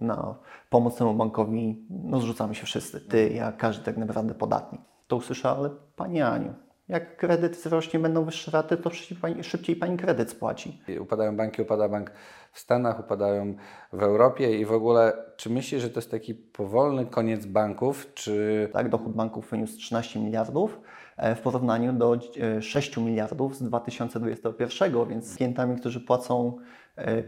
Na pomoc temu bankowi no, zrzucamy się wszyscy. Ty, ja, każdy tak naprawdę podatnik. To usłyszę, ale Pani Aniu, jak kredyt wzrośnie, będą wyższe raty, to szybciej pani, szybciej pani kredyt spłaci. Upadają banki, upada bank w Stanach, upadają w Europie i w ogóle, czy myślisz, że to jest taki powolny koniec banków, czy... Tak, dochód banków wyniósł 13 miliardów e, w porównaniu do 6 e, miliardów z 2021, więc klientami, którzy płacą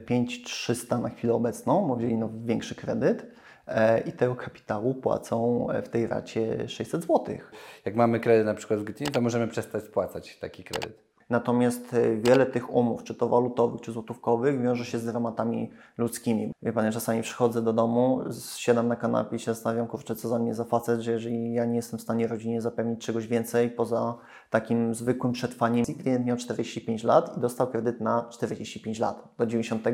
5300 e, na chwilę obecną, wzięli no większy kredyt, E, i tego kapitału płacą e, w tej racie 600 zł. Jak mamy kredyt na przykład w Gdyni, to możemy przestać spłacać taki kredyt. Natomiast e, wiele tych umów, czy to walutowych, czy złotówkowych, wiąże się z dramatami ludzkimi. Wie Pan, ja czasami przychodzę do domu, siadam na kanapie i się zastanawiam, kurczę, co za mnie za facet, że jeżeli ja nie jestem w stanie rodzinie zapewnić czegoś więcej poza takim zwykłym przetrwaniem. Klient miał 45 lat i dostał kredyt na 45 lat, do 90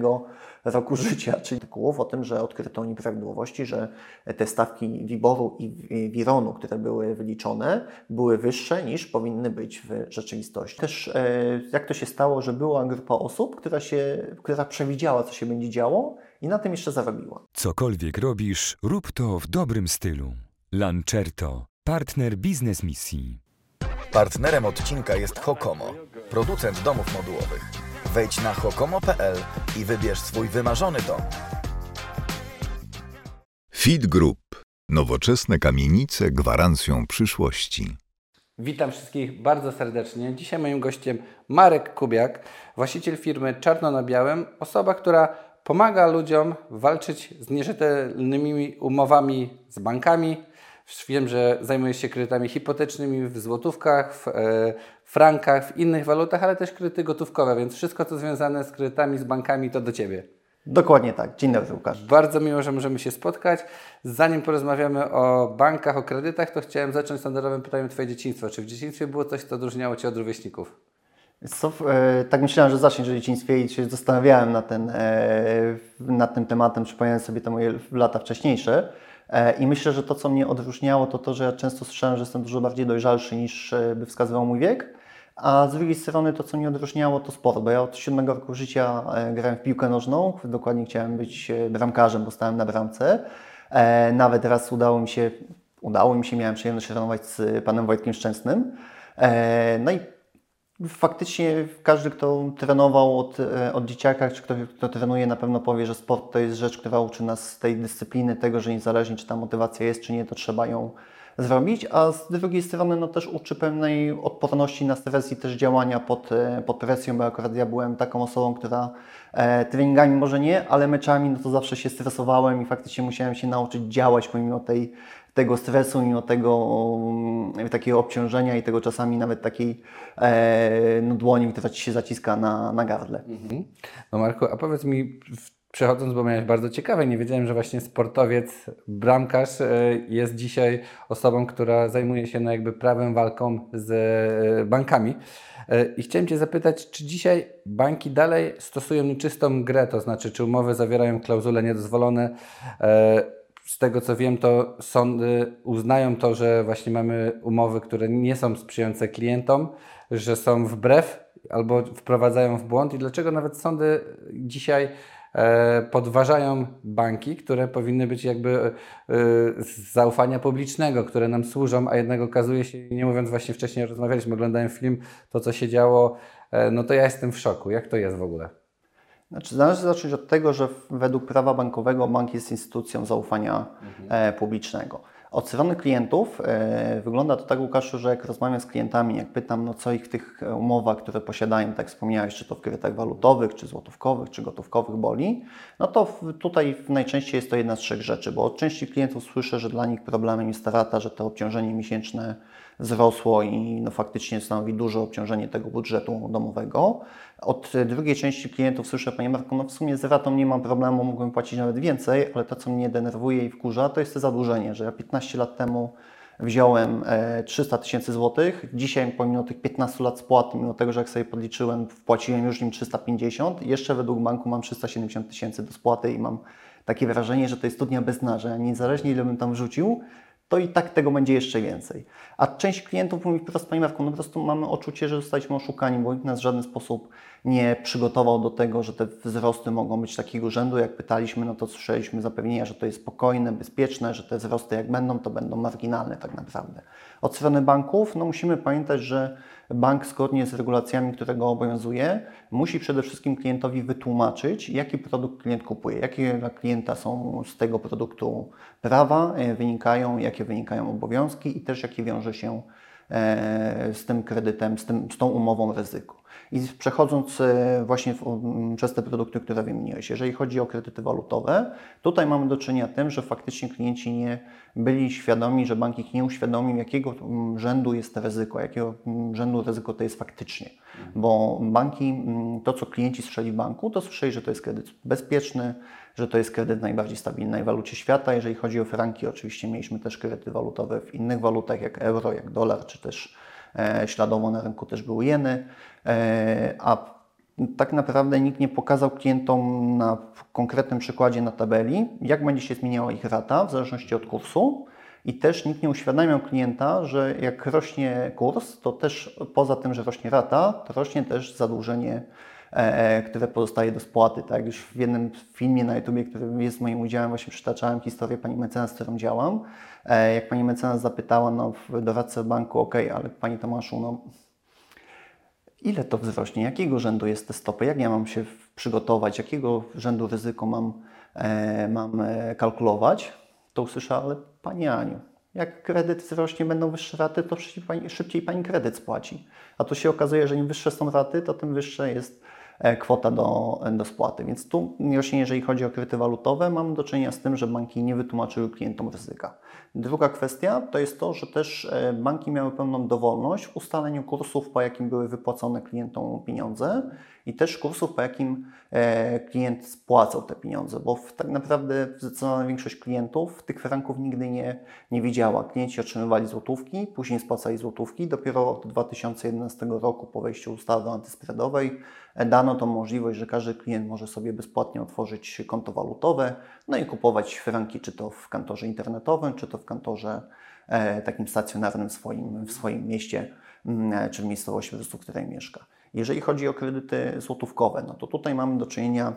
roku życia, czyli artykułów o tym, że odkryto nieprawidłowości, że te stawki WIBOR-u i WIRON-u, które były wyliczone, były wyższe niż powinny być w rzeczywistości. Też e, jak to się stało, że była grupa osób, która, się, która przewidziała, co się będzie działo i na tym jeszcze zarobiła. Cokolwiek robisz, rób to w dobrym stylu. Lancerto, partner biznes misji. Partnerem odcinka jest Hokomo, producent domów modułowych. Wejdź na hokomo.pl i wybierz swój wymarzony dom. Feed Group. Nowoczesne kamienice gwarancją przyszłości. Witam wszystkich bardzo serdecznie. Dzisiaj moim gościem Marek Kubiak, właściciel firmy Czarno na Białym, osoba, która pomaga ludziom walczyć z nierzetelnymi umowami z bankami. Wiem, że zajmujesz się kredytami hipotecznymi w złotówkach, w e, frankach, w innych walutach, ale też kredyty gotówkowe, więc wszystko, co związane z kredytami, z bankami, to do Ciebie. Dokładnie tak. Dzień dobry, Łukasz. Bardzo miło, że możemy się spotkać. Zanim porozmawiamy o bankach, o kredytach, to chciałem zacząć standardowym pytaniem Twoje dzieciństwo. Czy w dzieciństwie było coś, co odróżniało Cię od rówieśników? Co, e, tak myślałem, że zaczniesz o dzieciństwie i się zastanawiałem nad, ten, e, nad tym tematem, przypomniałem sobie te moje lata wcześniejsze. E, I myślę, że to, co mnie odróżniało, to to, że ja często słyszałem, że jestem dużo bardziej dojrzalszy niż e, by wskazywał mój wiek. A z drugiej strony to, co mnie odróżniało, to sport, bo ja od siódmego roku życia e, grałem w piłkę nożną. Dokładnie chciałem być bramkarzem, bo stałem na bramce. Nawet raz udało mi się, udało mi się, miałem przyjemność trenować z panem Wojtkiem Szczęsnym. No i Faktycznie każdy, kto trenował od, e, od dzieciaka, czy kto, kto trenuje, na pewno powie, że sport to jest rzecz, która uczy nas tej dyscypliny, tego, że niezależnie czy ta motywacja jest, czy nie, to trzeba ją zrobić, a z drugiej strony no, też uczy pewnej odporności na stres i też działania pod, e, pod presją, bo akurat ja byłem taką osobą, która e, treningami może nie, ale meczami no to zawsze się stresowałem i faktycznie musiałem się nauczyć działać pomimo tej tego stresu, mimo tego um, takiego obciążenia i tego czasami nawet takiej e, no, dłoni, która Ci się zaciska na, na gardle. Mhm. No Marku, a powiedz mi, przechodząc, bo miałeś bardzo ciekawe, nie wiedziałem, że właśnie sportowiec, bramkarz e, jest dzisiaj osobą, która zajmuje się no jakby prawem walką z e, bankami. E, I chciałem Cię zapytać, czy dzisiaj banki dalej stosują nieczystą grę, to znaczy, czy umowy zawierają klauzule niedozwolone, z tego co wiem, to sądy uznają to, że właśnie mamy umowy, które nie są sprzyjające klientom, że są wbrew albo wprowadzają w błąd. I dlaczego nawet sądy dzisiaj podważają banki, które powinny być jakby e, z zaufania publicznego, które nam służą, a jednak okazuje się, nie mówiąc właśnie wcześniej, rozmawialiśmy, oglądałem film, to co się działo, e, no to ja jestem w szoku. Jak to jest w ogóle? Znaczy, należy zacząć od tego, że według prawa bankowego bank jest instytucją zaufania mhm. publicznego. Od strony klientów. E, wygląda to tak, Łukaszu, że jak rozmawiam z klientami, jak pytam, no co ich w tych umowach, które posiadają, tak wspomniałeś, czy to w kredytach walutowych, czy złotówkowych, czy gotówkowych boli, no to tutaj najczęściej jest to jedna z trzech rzeczy, bo od części klientów słyszę, że dla nich problemem jest rata, że to obciążenie miesięczne wzrosło i no, faktycznie stanowi duże obciążenie tego budżetu domowego. Od drugiej części klientów słyszę, Panie Marku, no w sumie z ratą nie mam problemu, mógłbym płacić nawet więcej, ale to, co mnie denerwuje i wkurza, to jest to zadłużenie, że ja 15 lat temu wziąłem 300 e, tysięcy złotych, dzisiaj pomimo tych 15 lat spłat, mimo tego, że jak sobie podliczyłem, wpłaciłem już nim 350, jeszcze według banku mam 370 tysięcy do spłaty i mam takie wrażenie, że to jest studnia bez dna, że niezależnie ile bym tam wrzucił, to i tak tego będzie jeszcze więcej. A część klientów mówi wprost, Panie Marku, no po prostu mamy odczucie, że zostaliśmy oszukani, bo nikt nas w żaden sposób nie przygotował do tego, że te wzrosty mogą być takiego rzędu. Jak pytaliśmy, no to słyszeliśmy zapewnienia, że to jest spokojne, bezpieczne, że te wzrosty jak będą, to będą marginalne tak naprawdę. Od strony banków, no musimy pamiętać, że bank zgodnie z regulacjami, które go obowiązuje, musi przede wszystkim klientowi wytłumaczyć, jaki produkt klient kupuje, jakie dla klienta są z tego produktu prawa e, wynikają, jakie wynikają obowiązki i też jakie wiąże się e, z tym kredytem, z, tym, z tą umową ryzyko. I przechodząc e, właśnie w, m, przez te produkty, które wymieniłeś, jeżeli chodzi o kredyty walutowe, tutaj mamy do czynienia z tym, że faktycznie klienci nie byli świadomi, że bank ich nie uświadomił, jakiego m, rzędu jest to ryzyko, jakiego m, rzędu ryzyko to jest faktycznie. Bo banki, m, to co klienci słyszeli w banku, to słyszeli, że to jest kredyt bezpieczny, że to jest kredyt najbardziej stabilnej walucie świata. Jeżeli chodzi o franki, oczywiście mieliśmy też kredyty walutowe w innych walutach, jak euro, jak dolar, czy też śladowo na rynku też były jeny, e, a tak naprawdę nikt nie pokazał klientom na konkretnym przykładzie na tabeli, jak będzie się zmieniała ich rata w zależności od kursu. I też nikt nie uświadamiał klienta, że jak rośnie kurs, to też poza tym, że rośnie rata, to rośnie też zadłużenie, e, które pozostaje do spłaty. Tak już w jednym filmie na YouTube, który jest moim udziałem, właśnie przytaczałem historię pani mecenas, z którą działam. E, jak pani mecenas zapytała no, doradcę banku, ok, ale pani Tomaszu, no ile to wzrośnie, jakiego rzędu jest te stopy, jak ja mam się przygotować, jakiego rzędu ryzyko mam, e, mam e, kalkulować, to usłyszę, ale Pani Aniu, jak kredyt wzrośnie, będą wyższe raty, to szybciej pani, szybciej pani kredyt spłaci. A tu się okazuje, że im wyższe są raty, to tym wyższa jest e, kwota do, do spłaty. Więc tu właśnie jeżeli chodzi o kredyty walutowe, mamy do czynienia z tym, że banki nie wytłumaczyły klientom ryzyka. Druga kwestia to jest to, że też e, banki miały pełną dowolność w ustaleniu kursów, po jakim były wypłacone klientom pieniądze i też kursów, po jakim e, klient spłacał te pieniądze, bo tak naprawdę zdecydowana większość klientów tych franków nigdy nie, nie widziała. Klienci otrzymywali złotówki, później spłacali złotówki. Dopiero od 2011 roku po wejściu ustawy antyspreadowej e, dano tą możliwość, że każdy klient może sobie bezpłatnie otworzyć konto walutowe, no i kupować franki, czy to w kantorze internetowym, czy to w kantorze e, takim stacjonarnym w swoim, w swoim mieście, mm, e, czy w miejscowości, w której mieszka. Jeżeli chodzi o kredyty złotówkowe, no to tutaj mamy do czynienia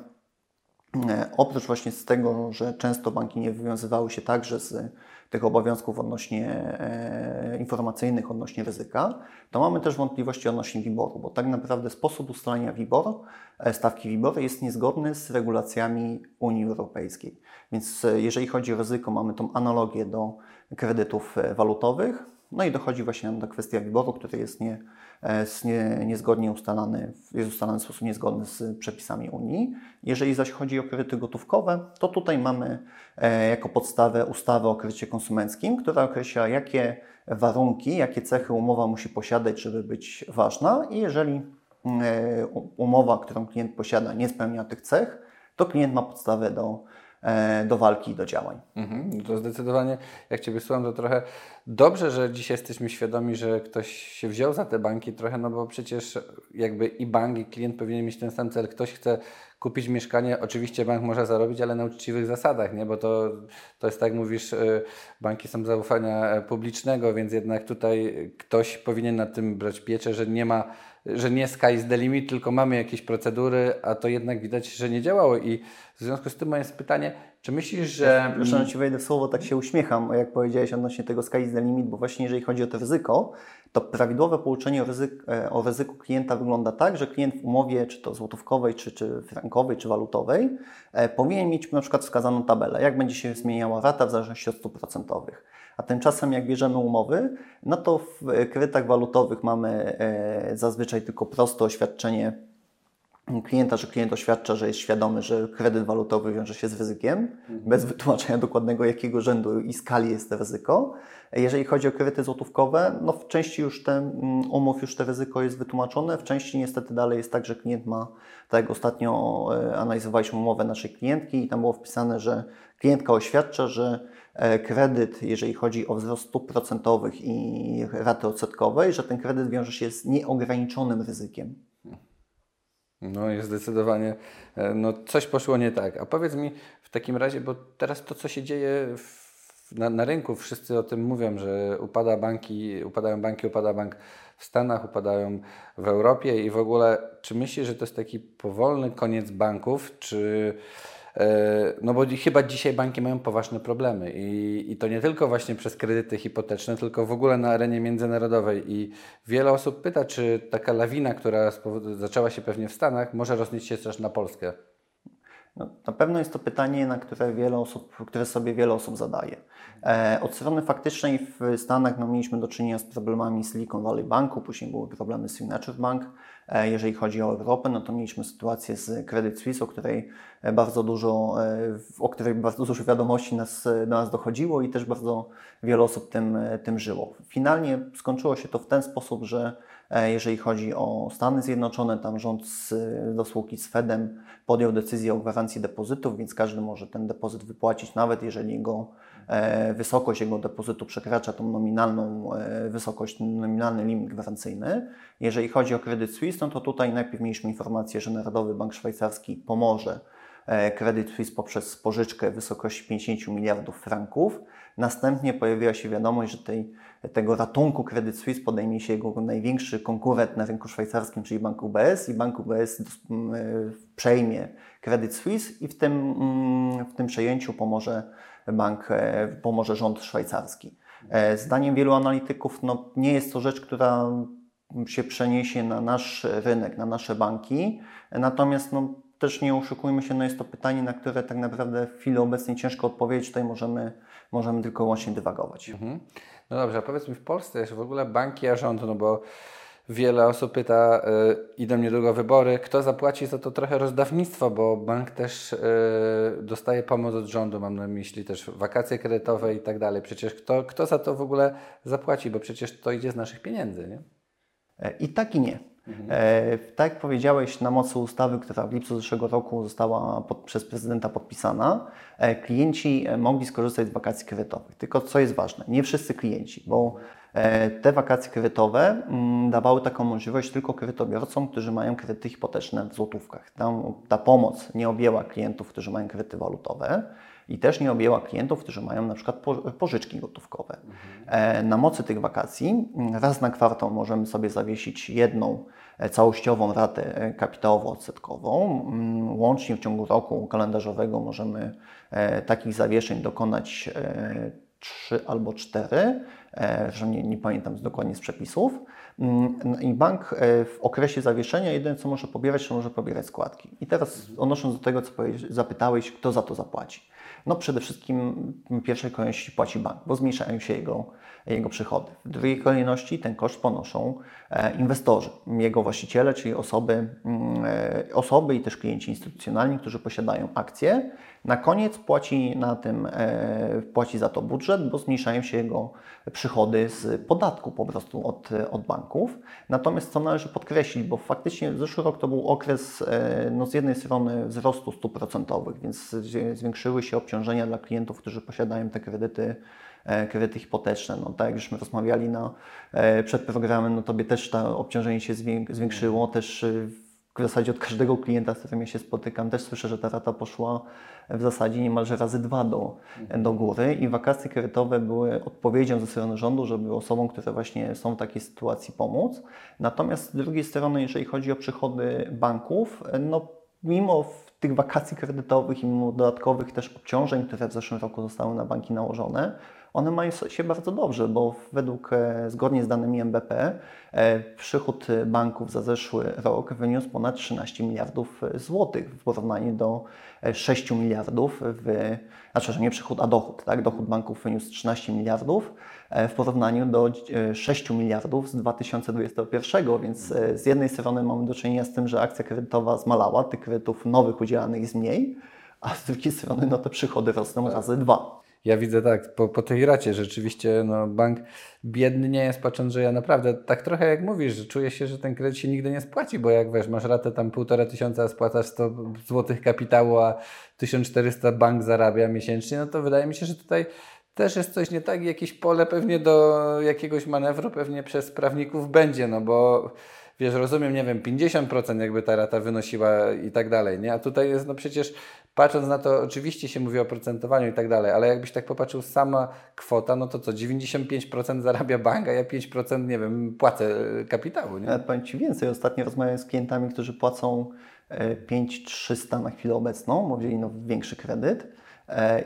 E, Oprócz właśnie z tego, że często banki nie wywiązywały się także z tych obowiązków odnośnie e, informacyjnych, odnośnie ryzyka, to mamy też wątpliwości odnośnie WIBOR-u, bo tak naprawdę sposób ustalania WIBOR, e, stawki WIBOR jest niezgodny z regulacjami Unii Europejskiej. Więc e, jeżeli chodzi o ryzyko, mamy tą analogię do kredytów walutowych, no i dochodzi właśnie do kwestii WIBOR-u, który jest nie, jest nie, niezgodnie ustalany, jest ustalany w sposób niezgodny z przepisami Unii. Jeżeli zaś chodzi o kredyty gotówkowe, to tutaj mamy e, jako podstawę ustawę o kredycie konsumenckim, która określa, jakie warunki, jakie cechy umowa musi posiadać, żeby być ważna i jeżeli e, umowa, którą klient posiada, nie spełnia tych cech, to klient ma podstawę do, do walki i do działań. Mhm, no to zdecydowanie, jak Ciebie słucham, to trochę dobrze, że dzisiaj jesteśmy świadomi, że ktoś się wziął za te banki trochę, no bo przecież jakby i bank, i klient powinien mieć ten sam cel. Ktoś chce kupić mieszkanie, oczywiście bank może zarobić, ale na uczciwych zasadach, nie? Bo to, to jest tak, jak mówisz, y, banki są zaufania e, publicznego, więc jednak tutaj ktoś powinien nad tym brać pieczę, że nie ma, że nie sky is the limit, tylko mamy jakieś procedury, a to jednak widać, że nie działało i w związku z tym moje pytanie, czy myślisz, że... Proszę, Ci wejdę w słowo, tak się uśmiecham, jak powiedziałeś odnośnie tego sky is the limit, bo właśnie jeżeli chodzi o to ryzyko, to prawidłowe pouczenie o, ryzyk, e, o ryzyku klienta wygląda tak, że klient w umowie, czy to złotówkowej, czy, czy frankowej, czy walutowej, e, powinien mieć na przykład wskazaną tabelę, jak będzie się zmieniała rata w zależności od stóp procentowych. A tymczasem jak bierzemy umowy, no to w kredytach walutowych mamy e, zazwyczaj tylko proste oświadczenie klienta, że klient oświadcza, że jest świadomy, że kredyt walutowy wiąże się z ryzykiem, bez wytłumaczenia dokładnego, jakiego rzędu i skali jest to ryzyko. Jeżeli chodzi o kredyty złotówkowe, no w części już te mm, umów już to ryzyko jest wytłumaczone, w części niestety dalej jest tak, że klient ma, tak jak ostatnio e, analizowaliśmy umowę naszej klientki i tam było wpisane, że klientka oświadcza, że kredyt, jeżeli chodzi o wzrost stóp procentowych i raty odsetkowej, że ten kredyt wiąże się z nieograniczonym ryzykiem. No jest zdecydowanie, e, no coś poszło nie tak. A powiedz mi w takim razie, bo teraz to, co się dzieje w na, na rynku wszyscy o tym mówią, że upada banki, upadają banki, upada bank w Stanach, upadają w Europie i w ogóle, czy myślisz, że to jest taki powolny koniec banków, czy e, no bo chyba dzisiaj banki mają poważne problemy i, i to nie tylko właśnie przez kredyty hipoteczne, tylko w ogóle na arenie międzynarodowej i wiele osób pyta, czy taka lawina, która zaczęła się pewnie w Stanach, może roznieść się też na Polskę. No, na pewno jest to pytanie, na które wiele osób, które sobie wiele osób zadaje. E, od strony faktycznej w Stanach no, mieliśmy do czynienia z problemami Silicon Valley Banku, później były problemy z Signature Bank. E, jeżeli chodzi o Europę, no to mieliśmy sytuację z Credit Suisse, o której bardzo dużo, e, o której bardzo dużo wiadomości nas, do nas dochodziło i też bardzo wiele osób tym, tym żyło. Finalnie skończyło się to w ten sposób, że E, jeżeli chodzi o Stany Zjednoczone, tam rząd z, do spółki z Fedem podjął decyzję o gwarancji depozytów, więc każdy może ten depozyt wypłacić, nawet jeżeli jego e, wysokość jego depozytu przekracza tą nominalną e, wysokość, nominalny limit gwarancyjny. Jeżeli chodzi o kredyt Swiss, no to tutaj najpierw mieliśmy informację, że Narodowy Bank Szwajcarski pomoże Credit Suisse poprzez pożyczkę w wysokości 50 miliardów franków. Następnie pojawiła się wiadomość, że tej, tego ratunku Credit Suisse podejmie się jego największy konkurent na rynku szwajcarskim, czyli Bank UBS i Bank UBS mm, przejmie Credit Suisse i w tym, mm, w tym przejęciu pomoże bank, e, pomoże rząd szwajcarski. E, zdaniem wielu analityków no, nie jest to rzecz, która się przeniesie na nasz rynek, na nasze banki, natomiast no, też nie oszukujmy się, no jest to pytanie, na które tak naprawdę w chwili obecnej ciężko odpowiedzieć. Tutaj możemy, możemy tylko łącznie dywagować. Mhm. No dobrze, a powiedz mi w Polsce jest w ogóle banki a rząd, no bo wiele osób pyta, y, idą niedługo wybory, kto zapłaci za to trochę rozdawnictwo, bo bank też y, dostaje pomoc od rządu, mam na myśli też wakacje kredytowe i tak dalej. Przecież kto, kto za to w ogóle zapłaci, bo przecież to idzie z naszych pieniędzy, nie? E, I tak i nie. Mhm. E, tak jak powiedziałeś, na mocy ustawy, która w lipcu zeszłego roku została pod, przez prezydenta podpisana, e, klienci e, mogli skorzystać z wakacji kredytowych. Tylko co jest ważne, nie wszyscy klienci, bo te wakacje kredytowe mm, dawały taką możliwość tylko kredytobiorcom, którzy mają kredyty hipoteczne w złotówkach. Tam, ta pomoc nie objęła klientów, którzy mają kredyty walutowe i też nie objęła klientów, którzy mają na przykład pożyczki gotówkowe. Mhm. Na mocy tych wakacji raz na kwartał możemy sobie zawiesić jedną e, całościową ratę e, kapitałowo-odsetkową. Mm, łącznie w ciągu roku kalendarzowego możemy takich zawieszeń dokonać trzy albo cztery, że nie, nie pamiętam dokładnie z przepisów. Mm, I bank w okresie zawieszenia jedyne co może pobierać, to może pobierać składki. I teraz odnosząc do tego, co zapytałeś, kto za to zapłaci. No przede wszystkim w pierwszej kolejności płaci bank, bo zmniejszają się jego, jego przychody. W drugiej kolejności ten koszt ponoszą e, inwestorzy, jego właściciele, czyli osoby, mm, e, osoby i też klienci instytucjonalni, którzy posiadają akcje. Na koniec płaci, na tym, e, płaci za to budżet, bo zmniejszają się jego przychody z podatku po prostu od, od banków. Natomiast co należy podkreślić, bo faktycznie zeszły rok to był okres no z jednej strony wzrostu stóp procentowych, więc zwiększyły się obciążenia dla klientów, którzy posiadają te kredyty e, kredyty hipoteczne. No, tak jak żeśmy rozmawiali e, przed programem, no tobie też to obciążenie się zwiększyło. Też e, w zasadzie od każdego klienta, z którym ja się spotykam, też słyszę, że ta rata poszła w zasadzie niemalże razy dwa do, do góry i wakacje kredytowe były odpowiedzią ze strony rządu, żeby osobom, które właśnie są w takiej sytuacji pomóc. Natomiast z drugiej strony, jeżeli chodzi o przychody banków, no mimo tych wakacji kredytowych i mimo dodatkowych też obciążeń, które w zeszłym roku zostały na banki nałożone, one mają się bardzo dobrze, bo według, e, zgodnie z danymi MBP, e, przychód banków za zeszły rok wyniósł ponad 13 miliardów złotych w porównaniu do 6 miliardów, w, znaczy, nie przychód, a dochód, tak? Dochód banków wyniósł 13 miliardów e, w porównaniu do 6 miliardów z 2021, więc z jednej strony mamy do czynienia z tym, że akcja kredytowa zmalała, tych kredytów nowych udzielanych jest mniej, a z drugiej strony no, te przychody rosną razy dwa. Ja widzę tak, po, po tej racie rzeczywiście no, bank biedny nie jest, patrząc, że ja naprawdę tak trochę jak mówisz, że czuję się, że ten kredyt się nigdy nie spłaci, bo jak wiesz, masz ratę tam półtora tysiąca, spłacasz 100 złotych kapitału, a 1400 bank zarabia miesięcznie, no to wydaje mi się, że tutaj też jest coś nie tak, jakieś pole pewnie do jakiegoś manewru pewnie przez prawników będzie, no bo wiesz, rozumiem, nie wiem, 50% jakby ta rata wynosiła i tak dalej, nie? A tutaj jest, no przecież patrząc na to, oczywiście się mówi o procentowaniu i tak dalej, ale jakbyś tak popatrzył, sama kwota, no to co, 95% zarabia bank, a ja 5%, nie wiem, płacę e, kapitału, nie? Nawet powiem Ci więcej. Ostatnio rozmawiałem z klientami, którzy płacą e, 5300 na chwilę obecną, bo wzięli no, większy kredyt e,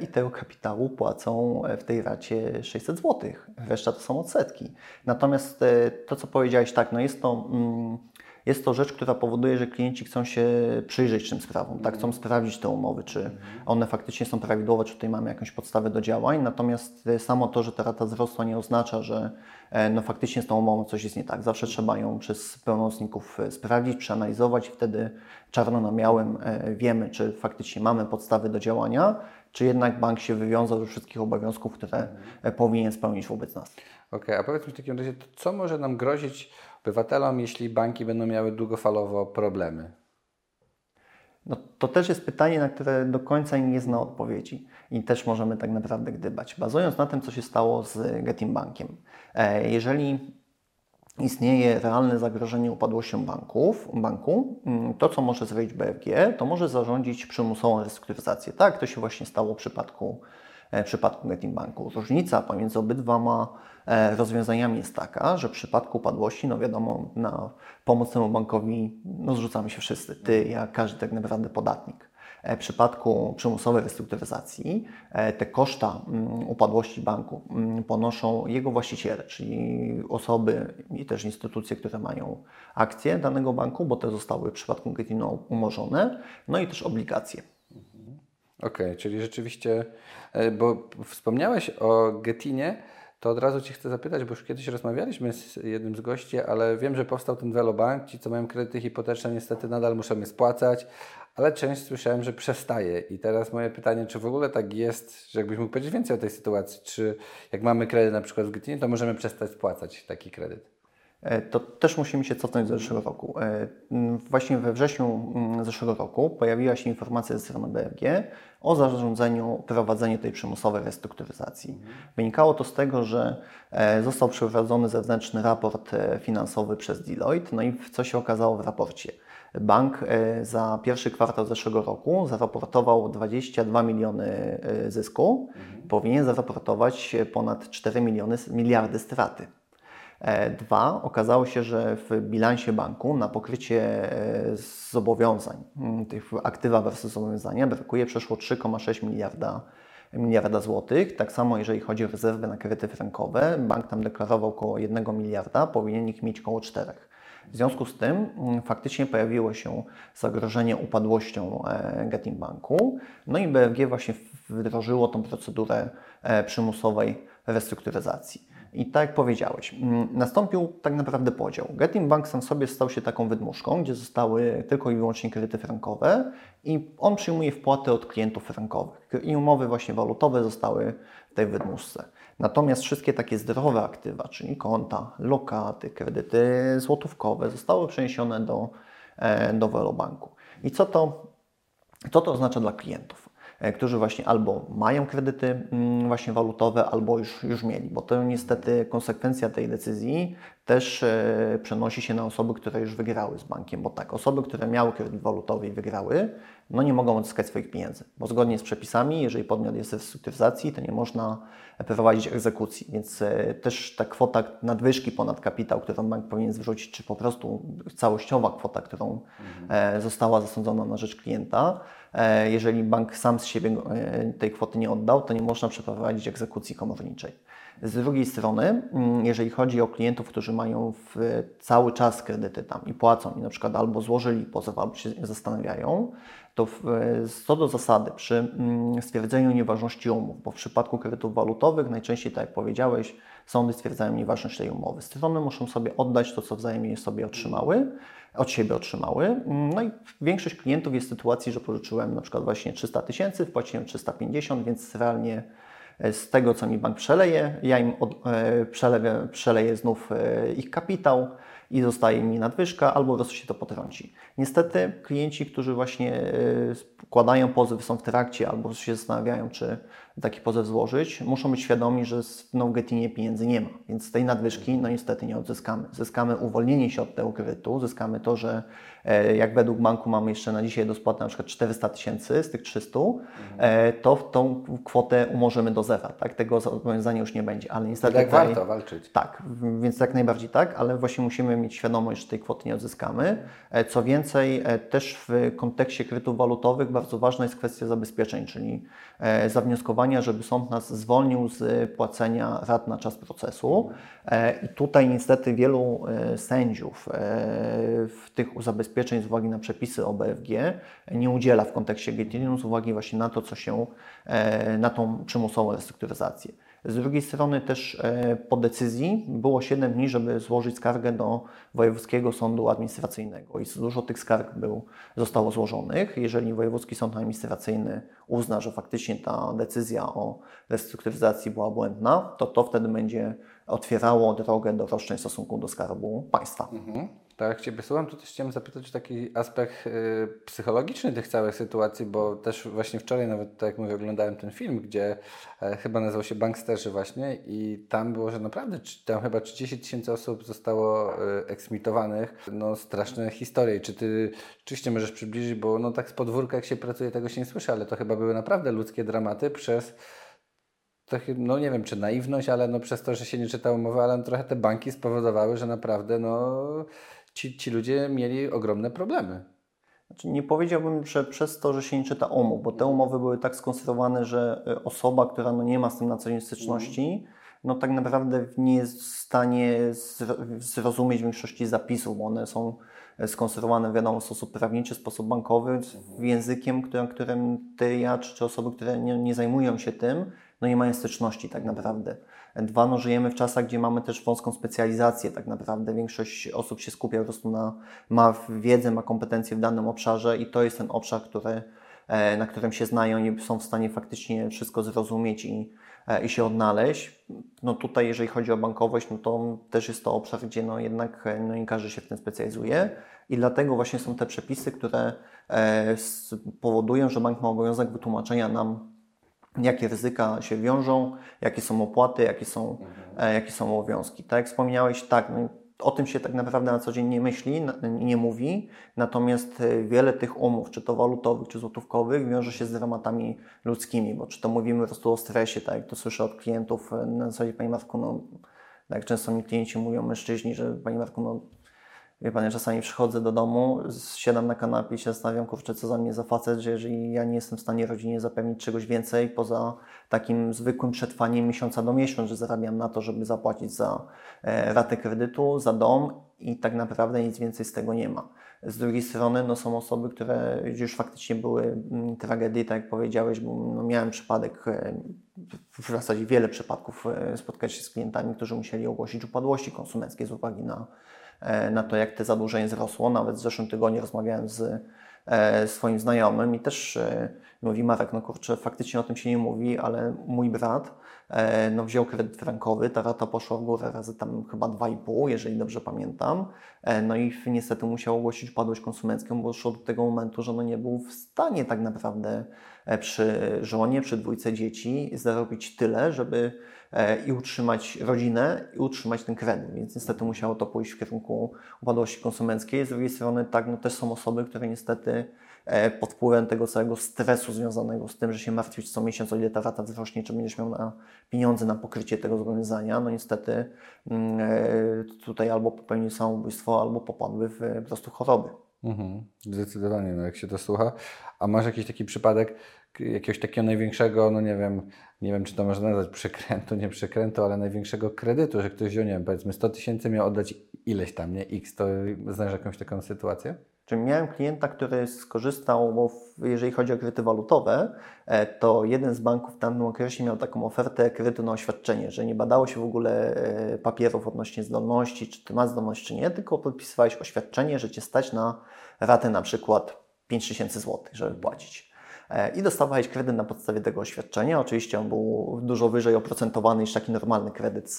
i tego kapitału płacą e, w tej racie 600 zł. Reszta to są odsetki. Natomiast e, to, co powiedziałeś, tak, no jest to... Mm, jest to rzecz, która powoduje, że klienci chcą się przyjrzeć tym sprawom, tak, chcą sprawdzić te umowy, czy one faktycznie są prawidłowe, czy tutaj mamy jakąś podstawę do działań. Natomiast e, samo to, że ta rata wzrosła, nie oznacza, że e, no, faktycznie z tą umową coś jest nie tak. Zawsze trzeba ją przez pełnomocników e, sprawdzić, przeanalizować i wtedy czarno na białym e, wiemy, czy faktycznie mamy podstawy do działania, czy jednak bank się wywiązał ze wszystkich obowiązków, które e, powinien spełnić wobec nas. Okej, a powiedz mi w takim razie, co może nam grozić obywatelom, jeśli banki będą miały długofalowo problemy? No, to też jest pytanie, na które do końca nie zna odpowiedzi i też możemy tak naprawdę gdybać. Bazując na tym, co się stało z Getim Bankiem. E, Jeżeli istnieje realne zagrożenie upadłością banków, banku, mm, to co może zrobić BFG, to może zarządzić przymusową restrukturyzację. Tak, to się właśnie stało w przypadku, e, w przypadku Getim Banku. Różnica pomiędzy obydwoma e, rozwiązaniami jest taka, że w przypadku upadłości, no wiadomo, na pomoc temu bankowi no, zrzucamy się wszyscy, ty, ja, każdy tak naprawdę podatnik. E, W przypadku przymusowej restrukturyzacji e, te koszta mm, upadłości banku mm, ponoszą jego właściciele, czyli osoby i też instytucje, które mają akcje danego banku, bo te zostały w przypadku Getino umorzone, no i też obligacje. Okej, czyli rzeczywiście, e, bo wspomniałeś o Getinie, to od razu Cię chcę zapytać, bo już kiedyś rozmawialiśmy z jednym z gości, ale wiem, że powstał ten Velobank, ci co mają kredyty hipoteczne niestety nadal muszą je spłacać, ale część słyszałem, że przestaje. I teraz moje pytanie, czy w ogóle tak jest, że jakbyś mógł powiedzieć więcej o tej sytuacji, czy jak mamy kredyt na przykład w Getinie, to możemy przestać spłacać taki kredyt? E, to też musimy się cofnąć do zeszłego roku. E, Właśnie we wrześniu zeszłego roku pojawiła się informacja ze strony BFG o zarządzeniu prowadzeniu tej przymusowej restrukturyzacji. Wynikało to z tego, że e, został przeprowadzony zewnętrzny raport finansowy przez Deloitte, no i co się okazało w raporcie? Bank e, za pierwszy kwartał zeszłego roku zaraportował 22 miliony e, zysku, powinien zaraportować ponad 4 miliony, miliardy straty. E, Dwa, okazało się, że w bilansie banku na pokrycie zobowiązań, tych aktywa versus zobowiązania, brakuje przeszło 3,6 miliarda, miliarda złotych. Tak samo jeżeli chodzi o rezerwy na kredyty frankowe, bank tam deklarował około 1 miliarda, powinien ich mieć około 4. W związku z tym mm, faktycznie pojawiło się zagrożenie upadłością e, Getin Banku, no i BFG właśnie wdrożyło tą procedurę e, przymusowej restrukturyzacji. I tak jak powiedziałeś, mm, nastąpił tak naprawdę podział. Getin Bank sam sobie stał się taką wydmuszką, gdzie zostały tylko i wyłącznie kredyty frankowe i on przyjmuje wpłaty od klientów frankowych. I umowy właśnie walutowe zostały w tej wydmuszce. Natomiast wszystkie takie zdrowe aktywa, czyli konta, lokaty, kredyty złotówkowe zostały przeniesione do, e, do Velobanku. I co to, co to oznacza dla klientów? E, którzy właśnie albo mają kredyty mm, właśnie walutowe, albo już, już mieli, bo to niestety konsekwencja tej decyzji też e, przenosi się na osoby, które już wygrały z bankiem, bo tak, osoby, które miały kredyt walutowy i wygrały, no nie mogą odzyskać swoich pieniędzy, bo zgodnie z przepisami, jeżeli podmiot jest w restrukturyzacji, to nie można prowadzić egzekucji, więc e, też ta kwota nadwyżki ponad kapitał, którą bank powinien zwrócić, czy po prostu całościowa kwota, którą e, została zasądzona na rzecz klienta, jeżeli bank sam z siebie e, tej kwoty nie oddał, to nie można przeprowadzić egzekucji komorniczej. Z drugiej strony, mm, jeżeli chodzi o klientów, którzy mają cały czas kredyty tam i płacą i na przykład albo złożyli pozew, albo się zastanawiają, to w, co do zasady przy mm, stwierdzeniu nieważności umów, bo w przypadku kredytów walutowych najczęściej, tak jak powiedziałeś, sądy stwierdzają nieważność tej umowy. Strony muszą sobie oddać to, co wzajemnie sobie otrzymały, od siebie otrzymały. No i większość klientów jest w sytuacji, że pożyczyłem na przykład właśnie 300 tysięcy, wpłaciłem 350, więc realnie e, z tego, co mi bank przeleje, ja im od, e, przeleję, przeleję znów e, ich kapitał i zostaje mi nadwyżka, albo po prostu się to potrąci. Niestety klienci, którzy właśnie e, składają pozew, są w trakcie albo się zastanawiają, czy taki pozew złożyć, muszą być świadomi, że w no-getinie pieniędzy nie ma, więc tej nadwyżki no niestety nie odzyskamy. Zyskamy uwolnienie się od tego kredytu, zyskamy to, że jak według banku mamy jeszcze na dzisiaj do spłaty na przykład 400 tysięcy z tych 300, e, to w tą kwotę umożymy do zera, tak? Tego zobowiązania już nie będzie, ale niestety Tak tutaj- warto walczyć. tak, więc jak najbardziej tak, ale właśnie musimy mieć świadomość, że tej kwoty nie odzyskamy. E, Co więcej, e, też w kontekście kredytów walutowych bardzo ważna jest kwestia zabezpieczeń, czyli e, zawnioskowania, żeby sąd nas zwolnił z płacenia rat na czas procesu. E, I tutaj niestety wielu e, sędziów e, w tych z uwagi na przepisy o BFG nie udziela w kontekście GTN z uwagi właśnie na to, co się, e, na tą przymusową restrukturyzację. Z drugiej strony też e, po decyzji było 7 dni, żeby złożyć skargę do Wojewódzkiego Sądu Administracyjnego i dużo tych skarg był, zostało złożonych. Jeżeli Wojewódzki Sąd Administracyjny uzna, że faktycznie ta decyzja o restrukturyzacji była błędna, to to wtedy będzie otwierało drogę do roszczeń w stosunku do Skarbu Państwa. Mhm. Tak, jak Ciebie słucham, to też chciałem zapytać o taki aspekt y, psychologiczny tych całych sytuacji, bo też właśnie wczoraj nawet, tak jak mówię, oglądałem ten film, gdzie e, chyba nazywał się Banksterzy właśnie i tam było, że naprawdę tam chyba 30 tysięcy osób zostało y, eksmitowanych. No straszne historie. Czy Ty oczywiście możesz przybliżyć, bo no tak z podwórka jak się pracuje, tego się nie słyszy, ale to chyba były naprawdę ludzkie dramaty przez no nie wiem czy naiwność, ale no przez to, że się nie czytało umowy, ale no trochę te banki spowodowały, że naprawdę no ci, ci ludzie mieli ogromne problemy. Znaczy, nie powiedziałbym, że przez to, że się nie czyta umów, bo te umowy były tak skonstruowane, że y, osoba, która no nie ma z tym na co dzień styczności, no tak naprawdę nie jest w stanie zro- zrozumieć większości zapisów, bo one są e, skonstruowane w wiadomo sposób prawniczy, sposób bankowy, z językiem, którym, którym ty, ja czy, czy osoby, które nie, nie zajmują się tym, no nie mają styczności tak naprawdę. Dwa, no żyjemy w czasach, gdzie mamy też wąską specjalizację tak naprawdę. Większość osób się skupia po prostu na, ma wiedzę, ma kompetencje w danym obszarze i to jest ten obszar, który, e, na którym się znają i są w stanie faktycznie wszystko zrozumieć i, e, i się odnaleźć. No tutaj, jeżeli chodzi o bankowość, no to też jest to obszar, gdzie no jednak e, no nie każdy się w tym specjalizuje i dlatego właśnie są te przepisy, które e, s- powodują, że bank ma obowiązek wytłumaczenia nam jakie ryzyka się wiążą, jakie są opłaty, jakie są, e, jakie są obowiązki. Tak jak wspomniałeś, tak, no, o tym się tak naprawdę na co dzień nie myśli, nie mówi, natomiast e, wiele tych umów, czy to walutowych, czy złotówkowych, wiąże się z dramatami ludzkimi, bo czy to mówimy po prostu o stresie, tak jak to słyszę od klientów, e, na zasadzie, Panie Marku, no, tak często mi klienci mówią, mężczyźni, że Panie Marku, no, Wie pan, ja czasami przychodzę do domu, siadam na kanapie i się zastanawiam, kurczę, co za mnie za facet, że jeżeli ja nie jestem w stanie rodzinie zapewnić czegoś więcej poza takim zwykłym przetrwaniem miesiąca do miesiąca, że zarabiam na to, żeby zapłacić za e, ratę kredytu, za dom i tak naprawdę nic więcej z tego nie ma. Z drugiej strony no, są osoby, które już faktycznie były mm, tragedie, tak jak powiedziałeś, bo no, miałem przypadek, e, w zasadzie wiele przypadków e, spotkać się z klientami, którzy musieli ogłosić upadłości konsumenckie z uwagi na na to, jak te zadłużenie wzrosło. Nawet w zeszłym tygodniu rozmawiałem z e, swoim znajomym i też e, mówi Marek, no kurczę, faktycznie o tym się nie mówi, ale mój brat e, no, wziął kredyt frankowy, ta rata poszła w górę razy tam chyba 2,5, jeżeli dobrze pamiętam. E, no i niestety musiał ogłosić upadłość konsumencką, bo doszło do tego momentu, że no nie był w stanie tak naprawdę e, przy żonie, przy dwójce dzieci zarobić tyle, żeby e, i utrzymać rodzinę, i utrzymać ten kredyt. Więc niestety musiało to pójść w kierunku upadłości konsumenckiej. Z drugiej strony, tak, no też są osoby, które niestety e, pod wpływem tego całego stresu związanego z tym, że się martwić co miesiąc, o ile ta rata wzrośnie, czy będziesz miał na pieniądze na pokrycie tego zobowiązania, no niestety mm, e, tutaj albo popełniły samobójstwo, albo popadły w e, po prostu choroby. Mhm. Zdecydowanie, no jak się to słucha. A masz jakiś taki przypadek jakiegoś takiego największego, no nie wiem, nie wiem czy to można nazwać przekrętu, nie przekrętu, ale największego kredytu, że ktoś wziął, nie wiem, powiedzmy 100 tysięcy, miał oddać ileś tam, nie? X, to znasz jakąś taką sytuację? Czyli miałem klienta, który skorzystał, bo jeżeli chodzi o kredyty walutowe, e, to jeden z banków w tamtym okresie miał taką ofertę kredytu na oświadczenie, że nie badało się w ogóle e, papierów odnośnie zdolności, czy ty masz zdolność, czy nie, tylko podpisywałeś oświadczenie, że cię stać na ratę na przykład 5000 zł, żeby płacić. E, I dostawałeś kredyt na podstawie tego oświadczenia. Oczywiście on był dużo wyżej oprocentowany niż taki normalny kredyt, z,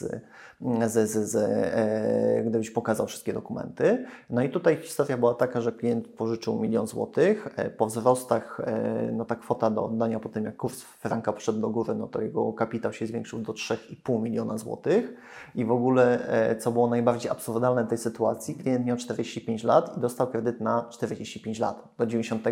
z, z, z, e, gdybyś pokazał wszystkie dokumenty. No i tutaj historia była taka, że klient pożyczył milion złotych. E, Po wzrostach e, no ta kwota do oddania po tym, jak kurs franka poszedł do góry, no to jego kapitał się zwiększył do 3,5 miliona złotych. I w ogóle, e, co było najbardziej absurdalne w tej sytuacji, klient miał 45 lat i dostał kredyt na 45 lat, do 90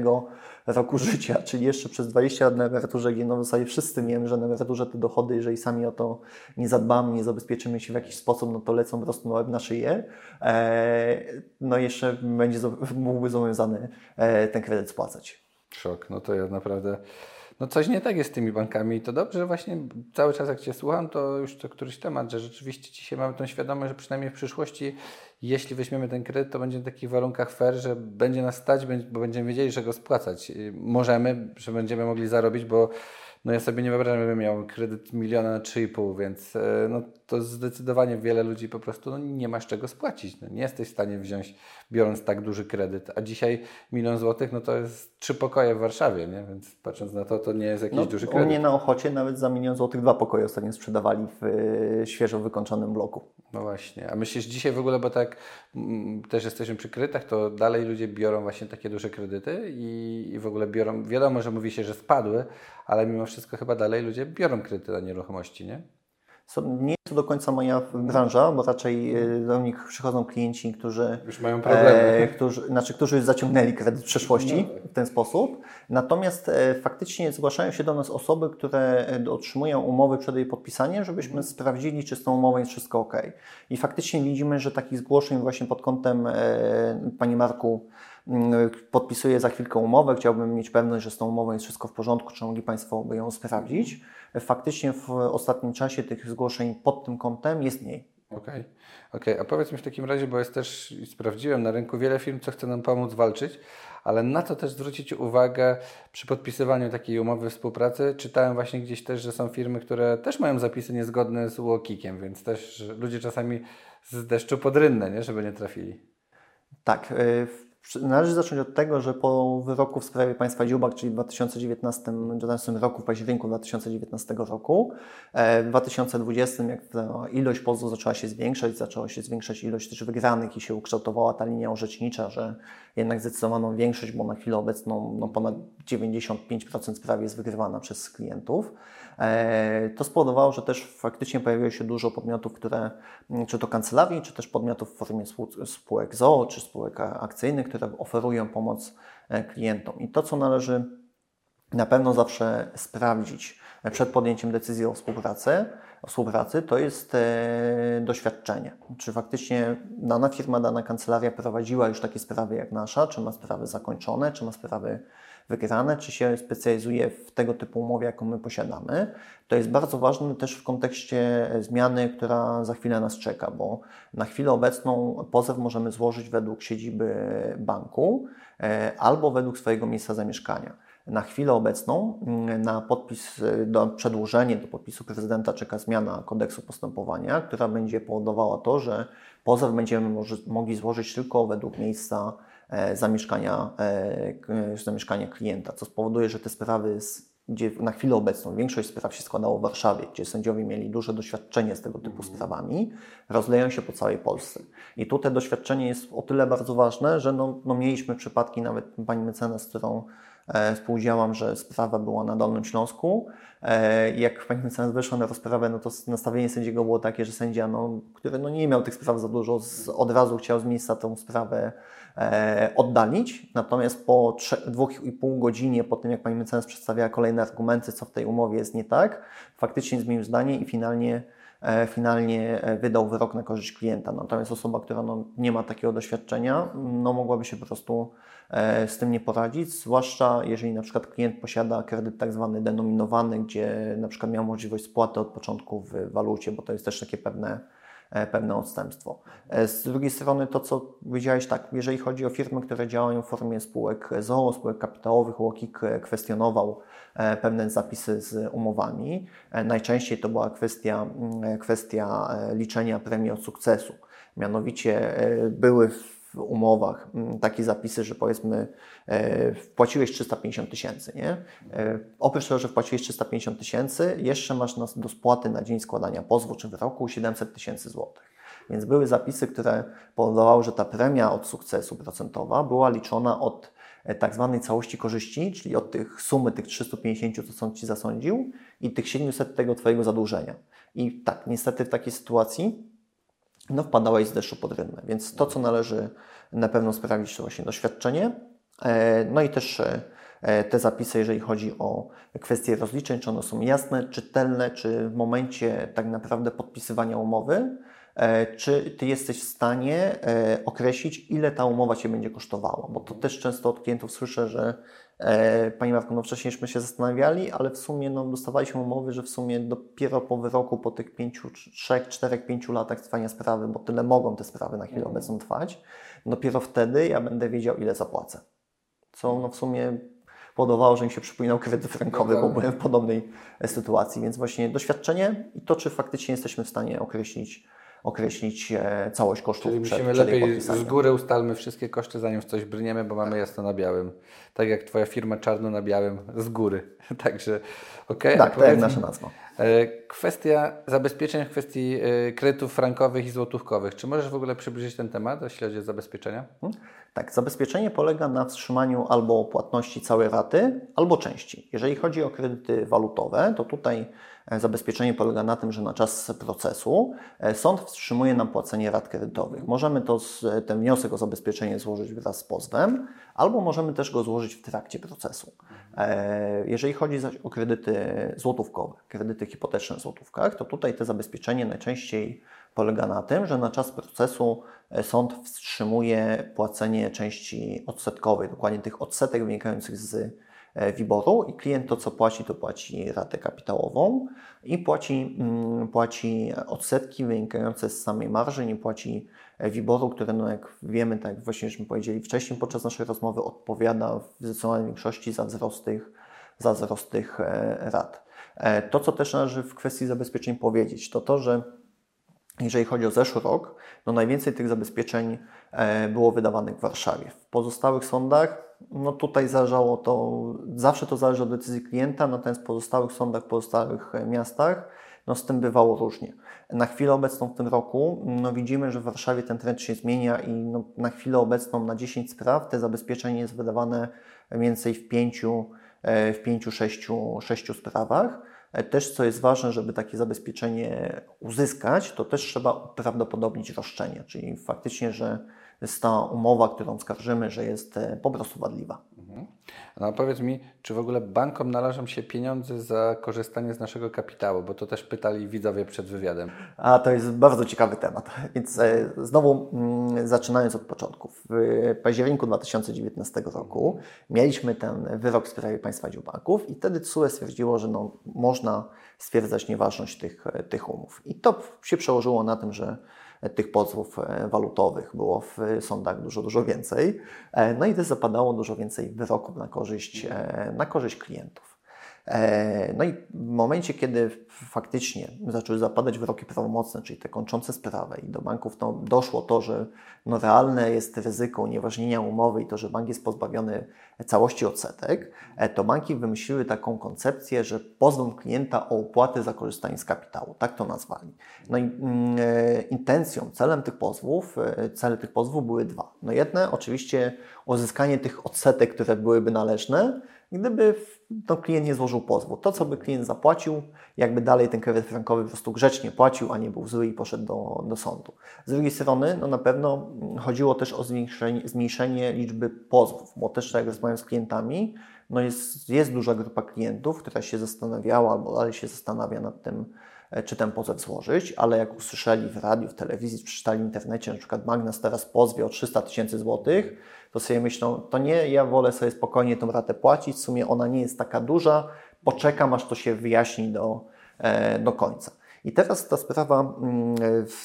roku życia, czyli jeszcze przez 20 lat na emeryturze, gdzie no w zasadzie wszyscy wiemy, że na emeryturze te dochody, jeżeli sami o to nie zadbamy, nie zabezpieczymy się w jakiś sposób, no to lecą prostu na szyję. E, no jeszcze będzie, mógłby zobowiązany e, ten kredyt spłacać. Szok, no to ja naprawdę. No coś nie tak jest z tymi bankami i to dobrze, właśnie cały czas jak Cię słucham, to już to któryś temat, że rzeczywiście dzisiaj mamy tą świadomość, że przynajmniej w przyszłości, jeśli weźmiemy ten kredyt, to będzie w takich warunkach fair, że będzie nas stać, bo będziemy wiedzieli, że go spłacać. I Możemy, że będziemy mogli zarobić, bo no ja sobie nie wyobrażam, żebym miał kredyt miliona na 3,5, więc e, no, to zdecydowanie wiele ludzi po prostu no, nie ma z czego spłacić. No, nie jesteś w stanie wziąć, biorąc tak duży kredyt, a dzisiaj milion złotych, no to jest trzy pokoje w Warszawie, nie? więc patrząc na to, to nie jest jakiś No, duży u kredyt. mnie na Ochocie nawet za milion złotych dwa pokoje ostatnio sprzedawali w e, świeżo wykończonym bloku. No właśnie. A myślisz dzisiaj w ogóle, bo tak mm, też jesteśmy przy kredytach, to dalej ludzie biorą właśnie takie duże kredyty i, i w ogóle biorą, wiadomo, że mówi się, że spadły, ale mimo wszystko chyba dalej ludzie biorą kredyty na nieruchomości, nie? Nie jest to do końca moja branża, bo raczej e, do mnie przychodzą klienci, którzy Już mają problemy. E, którzy, znaczy, którzy już zaciągnęli kredyt w przeszłości w ten sposób. Natomiast e, faktycznie zgłaszają się do nas osoby, które e, otrzymują umowy przed jej podpisaniem, żebyśmy sprawdzili, czy z tą umową jest wszystko ok. I faktycznie widzimy, że takich zgłoszeń właśnie pod kątem e, Pani Marku podpisuję za chwilkę umowę, chciałbym mieć pewność, że z tą umową jest wszystko w porządku, czy mogli Państwo ją sprawdzić. Faktycznie w ostatnim czasie tych zgłoszeń pod tym kątem jest mniej. Okej, Okej. a powiedz mi w takim razie, bo jest też, i sprawdziłem na rynku wiele firm, co chce nam pomóc walczyć, ale na to też zwrócić uwagę przy podpisywaniu takiej umowy współpracy. Czytałem właśnie gdzieś też, że są firmy, które też mają zapisy niezgodne z UOKiK-iem, więc też ludzie czasami z deszczu pod rynnę, nie? żeby nie trafili. Tak. Należy zacząć od tego, że po wyroku w sprawie państwa Dziubak, czyli w 2019 19 roku, w październiku 2019 roku, e, w 2020, jak ilość pozwów zaczęła się zwiększać, zaczęła się zwiększać ilość też wygranych i się ukształtowała ta linia orzecznicza, że jednak zdecydowaną większość, bo na chwilę obecną no ponad 95% spraw jest wygrywana przez klientów. E, To spowodowało, że też faktycznie pojawiło się dużo podmiotów, które, m, czy to kancelarii, czy też podmiotów w formie spół- spółek ZOO, czy spółek akcyjnych, które oferują pomoc e, klientom. I to, co należy na pewno zawsze sprawdzić przed podjęciem decyzji o współpracy, współpracy to jest e, doświadczenie. Czy faktycznie dana firma, dana kancelaria prowadziła już takie sprawy jak nasza, czy ma sprawy zakończone, czy ma sprawy wygrane, czy się specjalizuje w tego typu umowie, jaką my posiadamy. To jest bardzo ważne też w kontekście zmiany, która za chwilę nas czeka, bo na chwilę obecną pozew możemy złożyć według siedziby banku e, albo według swojego miejsca zamieszkania. Na chwilę obecną mm, na podpis, y, do przedłużenie do podpisu prezydenta czeka zmiana kodeksu postępowania, która będzie powodowała to, że pozew będziemy może, mogli złożyć tylko według miejsca e, zamieszkania, e, zamieszkania klienta, co spowoduje, że te sprawy, z, gdzie na chwilę obecną większość spraw się składało w Warszawie, gdzie sędziowie mieli duże doświadczenie z tego typu sprawami, rozleją się po całej Polsce. I tu te doświadczenie jest o tyle bardzo ważne, że no, no mieliśmy przypadki, nawet pani mecenas, z którą współdziałam, że sprawa była na Dolnym Śląsku. E, jak pani mecenas wyszła na rozprawę, no to nastawienie sędziego było takie, że sędzia, no, który no, nie miał tych spraw za dużo, z, od razu chciał z miejsca tą sprawę e, oddalić. Natomiast po trze- dwóch i pół godzinie po tym, jak pani mecenas przedstawiała kolejne argumenty, co w tej umowie jest nie tak, faktycznie zmienił zdanie i finalnie e, finalnie e, wydał wyrok na korzyść klienta. Natomiast osoba, która no, nie ma takiego doświadczenia, no, mogłaby się po prostu e, z tym nie poradzić, zwłaszcza jeżeli na przykład klient posiada kredyt tak zwany denominowany, gdzie na przykład miał możliwość spłaty od początku w walucie, bo to jest też takie pewne, e, pewne odstępstwo. E, Z drugiej strony to, co powiedziałeś, tak, jeżeli chodzi o firmy, które działają w formie spółek ZOO, spółek kapitałowych, UOKiK e, kwestionował e, pewne zapisy z umowami. E, Najczęściej to była kwestia, mm, kwestia e, liczenia premii od sukcesu. Mianowicie e, były w umowach mm, takie zapisy, że powiedzmy e, wpłaciłeś 350 tysięcy, nie? E, oprócz tego, że wpłaciłeś 350 tysięcy, jeszcze masz na, do spłaty na dzień składania pozwu czy wyroku 700 tysięcy złotych. Więc były zapisy, które powodowały, że ta premia od sukcesu procentowa była liczona od e, tak zwanej całości korzyści, czyli od tych sumy tych 350, co sąd Ci zasądził i tych 700 tego Twojego zadłużenia. I tak, niestety w takiej sytuacji no, wpadałeś z deszczu pod rynnę. Więc to, co należy na pewno sprawdzić, to właśnie doświadczenie, e, no i też e, te zapisy, jeżeli chodzi o kwestie rozliczeń, czy one są jasne, czytelne, czy w momencie tak naprawdę podpisywania umowy, e, czy Ty jesteś w stanie określić, ile ta umowa Cię będzie kosztowała, bo to też często od klientów słyszę, że E, Pani Marko, no wcześniejśmy się zastanawiali, ale w sumie no, dostawaliśmy umowy, że w sumie dopiero po wyroku, po tych 5, 3, 4, 5 latach trwania sprawy, bo tyle mogą te sprawy na chwilę obecną trwać, dopiero wtedy ja będę wiedział, ile zapłacę. Co no, w sumie powodowało, że mi się przypominał kredyt frankowy, bo byłem w podobnej sytuacji. Więc właśnie doświadczenie i to, czy faktycznie jesteśmy w stanie określić określić e, całość kosztów Czyli musimy przed lepiej z góry ustalmy wszystkie koszty, zanim w coś brniemy, bo mamy jasno na białym. Tak jak Twoja firma czarno na białym z góry. Także okej. Tak, a to jak powiedz nasza nazwa. e, Kwestia zabezpieczeń w kwestii e, kredytów frankowych i złotówkowych. Czy możesz w ogóle przybliżyć ten temat, jeśli chodzi o zabezpieczenia? Tak, zabezpieczenie polega na wstrzymaniu albo płatności całej raty, albo części. Jeżeli chodzi o kredyty walutowe, to tutaj zabezpieczenie polega na tym, że na czas procesu e, sąd wstrzymuje nam płacenie rat kredytowych. Możemy to, z- ten wniosek o zabezpieczenie złożyć wraz z pozwem, albo możemy też go złożyć w trakcie procesu. E, Jeżeli chodzi zaś o kredyty złotówkowe, kredyty hipoteczne w złotówkach, to tutaj te zabezpieczenie najczęściej polega na tym, że na czas procesu e, sąd wstrzymuje płacenie części odsetkowej, dokładnie tych odsetek wynikających z e, WIBOR-u i klient to, co płaci, to płaci ratę kapitałową i płaci, mm, płaci odsetki wynikające z samej marży, nie płaci e, WIBOR-u, który, no jak wiemy, tak jak właśnie żeśmy powiedzieli wcześniej podczas naszej rozmowy, odpowiada w zdecydowanej większości za wzrost tych, za wzrost tych e, rat. E, To, co też należy w kwestii zabezpieczeń powiedzieć, to to, że jeżeli chodzi o zeszły rok, no najwięcej tych zabezpieczeń e, było wydawanych w Warszawie. W pozostałych sądach, no tutaj zależało to, zawsze to zależy od decyzji klienta, natomiast w pozostałych sądach, w pozostałych e, miastach, no z tym bywało różnie. Na chwilę obecną w tym roku, no widzimy, że w Warszawie ten trend się zmienia i no, na chwilę obecną na 10 spraw te zabezpieczenie jest wydawane mniej więcej w pięciu, e, w pięciu, sześciu, sześciu sprawach. E, Też, co jest ważne, żeby takie zabezpieczenie uzyskać, to też trzeba prawdopodobnić roszczenie, czyli faktycznie, że jest ta umowa, którą skarżymy, że jest e, po prostu wadliwa. No powiedz mi, czy w ogóle bankom należą się pieniądze za korzystanie z naszego kapitału? Bo to też pytali widzowie przed wywiadem. A to jest bardzo ciekawy temat. Więc e, znowu mm, zaczynając od początku. W październiku 2019 roku mieliśmy ten wyrok w sprawie państwa dziubaków i wtedy TSUE stwierdziło, że no, można stwierdzać nieważność tych, tych umów. I to się przełożyło na tym, że tych pozwów e, walutowych było w sądach dużo, dużo więcej. E, No i też zapadało dużo więcej wyroków na korzyść, e, na korzyść klientów. E, No i w momencie, kiedy faktycznie zaczęły zapadać wyroki prawomocne, czyli te kończące sprawę i do banków to doszło to, że no realne jest ryzyko unieważnienia umowy i to, że bank jest pozbawiony całości odsetek, e, to banki wymyśliły taką koncepcję, że pozwą klienta o opłatę za korzystanie z kapitału. Tak to nazwali. No i mm, e, intencją, celem tych pozwów, cele tych pozwów były dwa. No jedne oczywiście uzyskanie tych odsetek, które byłyby należne, gdyby to klient nie złożył pozwu. To, co by klient zapłacił, jakby dalej ten kredyt frankowy po prostu grzecznie płacił, a nie był zły i poszedł do, do sądu. Z drugiej strony, no na pewno mm, chodziło też o zmniejszenie, zmniejszenie liczby pozwów, bo też tak jak rozmawiam z klientami, no jest, jest duża grupa klientów, która się zastanawiała albo dalej się zastanawia nad tym, czy ten pozew złożyć, ale jak usłyszeli w radiu, w telewizji, przeczytali w internecie, na przykład Magnas teraz pozwie o 300 tysięcy złotych, to sobie myślą, to nie, ja wolę sobie spokojnie tą ratę płacić, w sumie ona nie jest taka duża, poczekam aż to się wyjaśni do, e, do końca. I teraz ta sprawa, mm,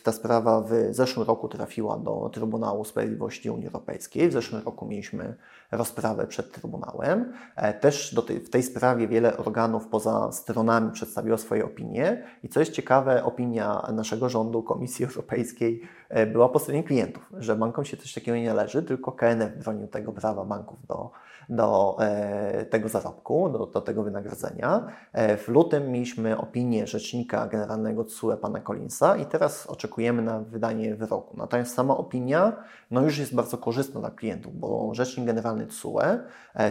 ta sprawa w zeszłym roku trafiła do Trybunału Sprawiedliwości Unii Europejskiej. W zeszłym roku mieliśmy rozprawę przed Trybunałem. E, też tej, w tej sprawie wiele organów poza stronami przedstawiło swoje opinie. I co jest ciekawe, opinia naszego rządu, Komisji Europejskiej e, była po stronie klientów, że bankom się coś takiego nie należy, tylko KNF bronił tego prawa banków do, do e, tego zarobku, do, do tego wynagrodzenia. W lutym mieliśmy opinię Rzecznika Generalnego TSUE pana Collinsa i teraz oczekujemy na wydanie wyroku. Natomiast sama opinia no już jest bardzo korzystna dla klientów, bo Rzecznik Generalny TSUE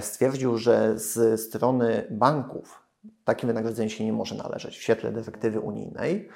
stwierdził, że z strony banków takie wynagrodzenie się nie może należeć w świetle dyrektywy unijnej.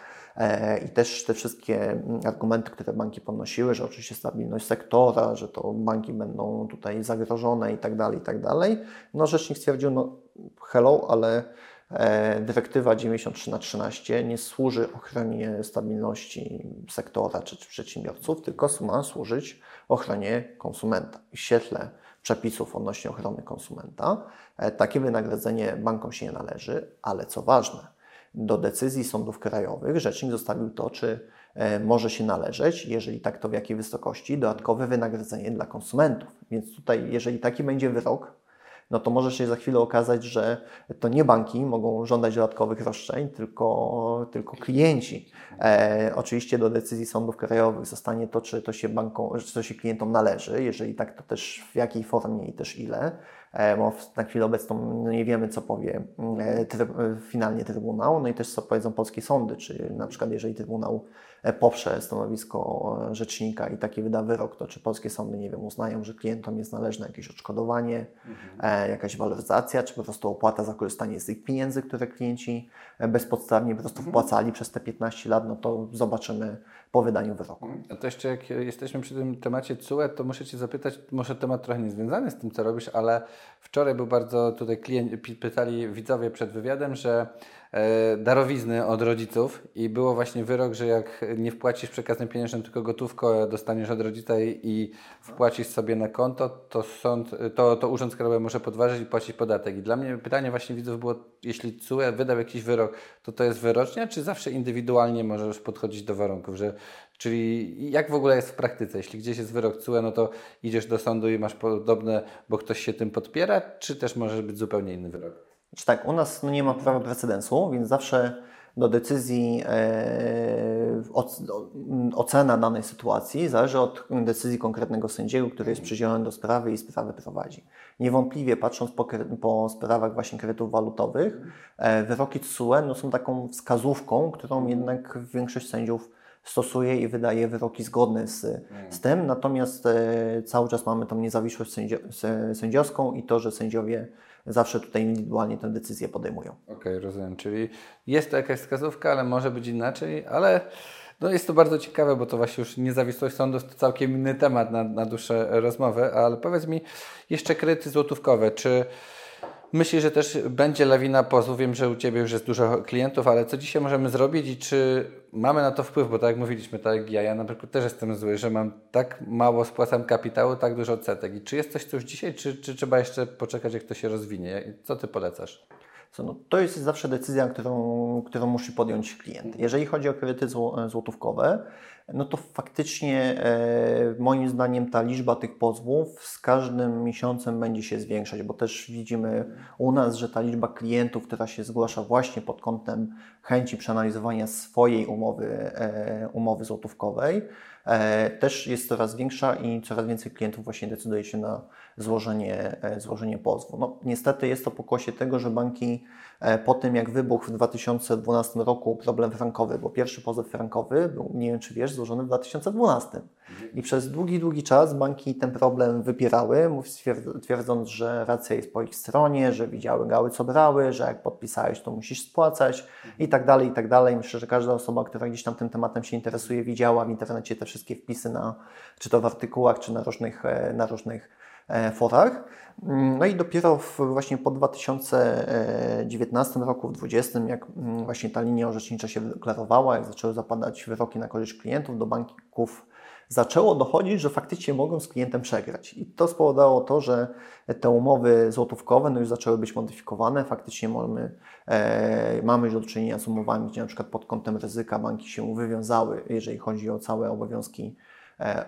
I też te wszystkie argumenty, które banki podnosiły, że oczywiście stabilność sektora, że to banki będą tutaj zagrożone i tak dalej, i tak dalej. No rzecznik stwierdził, no hello, ale E, dyrektywa 93 na 13 nie służy ochronie stabilności sektora czy, czy przedsiębiorców, tylko ma służyć ochronie konsumenta. W świetle przepisów odnośnie ochrony konsumenta e, takie wynagrodzenie bankom się nie należy, ale co ważne, do decyzji sądów krajowych rzecznik zostawił to, czy e, może się należeć, jeżeli tak, to w jakiej wysokości, dodatkowe wynagrodzenie dla konsumentów. Więc tutaj, jeżeli taki będzie wyrok, no to może się za chwilę okazać, że to nie banki mogą żądać dodatkowych roszczeń, tylko, tylko klienci. E, oczywiście do decyzji sądów krajowych zostanie to, czy to się bankom, czy to się klientom należy, jeżeli tak, to też w jakiej formie i też ile. E, bo na chwilę obecną no nie wiemy, co powie e, tryb, finalnie Trybunał, no i też co powiedzą polskie sądy, czy na przykład jeżeli Trybunał E, poprze stanowisko e, rzecznika i taki wyda wyrok, to czy polskie sądy, nie wiem, uznają, że klientom jest należne jakieś odszkodowanie, mhm. jakaś waloryzacja, czy po prostu opłata za korzystanie z tych pieniędzy, które klienci bezpodstawnie po prostu mhm. wpłacali przez te 15 lat, no to zobaczymy po wydaniu wyroku. Mhm. A to jeszcze jak jesteśmy przy tym temacie CUE, to muszę Cię zapytać, może temat trochę niezwiązany z tym, co robisz, ale wczoraj był bardzo tutaj klient, pytali widzowie przed wywiadem, że E, darowizny od rodziców i było właśnie wyrok, że jak nie wpłacisz przekazem pieniężnym, tylko gotówko dostaniesz od rodzica i wpłacisz sobie na konto, to sąd, to, to Urząd Skarbowy może podważyć i płacić podatek. I dla mnie pytanie właśnie widzów było, jeśli CUE wydał jakiś wyrok, to to jest wyrocznia, czy zawsze indywidualnie możesz podchodzić do warunków, że Czyli jak w ogóle jest w praktyce? Jeśli gdzieś jest wyrok CUE, no to idziesz do sądu i masz podobne, bo ktoś się tym podpiera, czy też może być zupełnie inny wyrok? Znaczy tak, u nas no nie ma prawa precedensu, więc zawsze do decyzji e, ocena danej sytuacji zależy od decyzji konkretnego sędziego, który jest przydzielony do sprawy i sprawę prowadzi. Niewątpliwie patrząc po, po sprawach właśnie kredytów walutowych, e, wyroki TSUE no, są taką wskazówką, którą jednak większość sędziów stosuje i wydaje wyroki zgodne z, z tym, natomiast e, cały czas mamy tą niezawisłość sędzio, sędziowską i to, że sędziowie zawsze tutaj indywidualnie tę decyzję podejmują. Okej, okay, rozumiem. Czyli jest to jakaś wskazówka, ale może być inaczej, ale no jest to bardzo ciekawe, bo to właśnie już niezawisłość sądów to całkiem inny temat na, na dłuższe rozmowy, ale powiedz mi jeszcze kredyty złotówkowe, czy Myślisz, że też będzie lawina pozwów. Wiem, że u Ciebie już jest dużo klientów, ale co dzisiaj możemy zrobić i czy mamy na to wpływ? Bo tak jak mówiliśmy, tak jak ja, ja na przykład też jestem zły, że mam tak mało spłacam kapitału, tak dużo odsetek. I czy jest coś, co już dzisiaj, czy, czy trzeba jeszcze poczekać, jak to się rozwinie? Co Ty polecasz? Co, no, to jest zawsze decyzja, którą, którą musi podjąć klient. Jeżeli chodzi o kredyty złotówkowe, no to faktycznie e, moim zdaniem ta liczba tych pozwów z każdym miesiącem będzie się zwiększać, bo też widzimy u nas, że ta liczba klientów, która się zgłasza właśnie pod kątem chęci przeanalizowania swojej umowy, e, umowy złotówkowej, e, też jest coraz większa i coraz więcej klientów właśnie decyduje się na złożenie, e, złożenie pozwu. No, niestety jest to pokłosie tego, że banki e, po tym jak wybuchł w 2012 roku problem frankowy, bo pierwszy pozew frankowy był, nie wiem czy wiesz, złożony w 2012. I przez długi, długi czas banki ten problem wypierały, twierdząc, że racja jest po ich stronie, że widziały gały, co brały, że jak podpisałeś, to musisz spłacać i tak dalej, i tak dalej. Myślę, że każda osoba, która gdzieś tam tym tematem się interesuje, widziała w internecie te wszystkie wpisy na, czy to w artykułach, czy na różnych, e, na różnych forach. No i dopiero właśnie po 2019 roku, w 2020, jak mm, właśnie ta linia orzecznicza się wyklarowała, jak zaczęły zapadać wyroki na korzyść klientów, do banków zaczęło dochodzić, że faktycznie mogą z klientem przegrać. I to spowodowało to, że te umowy złotówkowe no już zaczęły być modyfikowane. Faktycznie mamy, e, mamy do czynienia z umowami, gdzie na przykład pod kątem ryzyka banki się wywiązały, jeżeli chodzi o całe obowiązki e,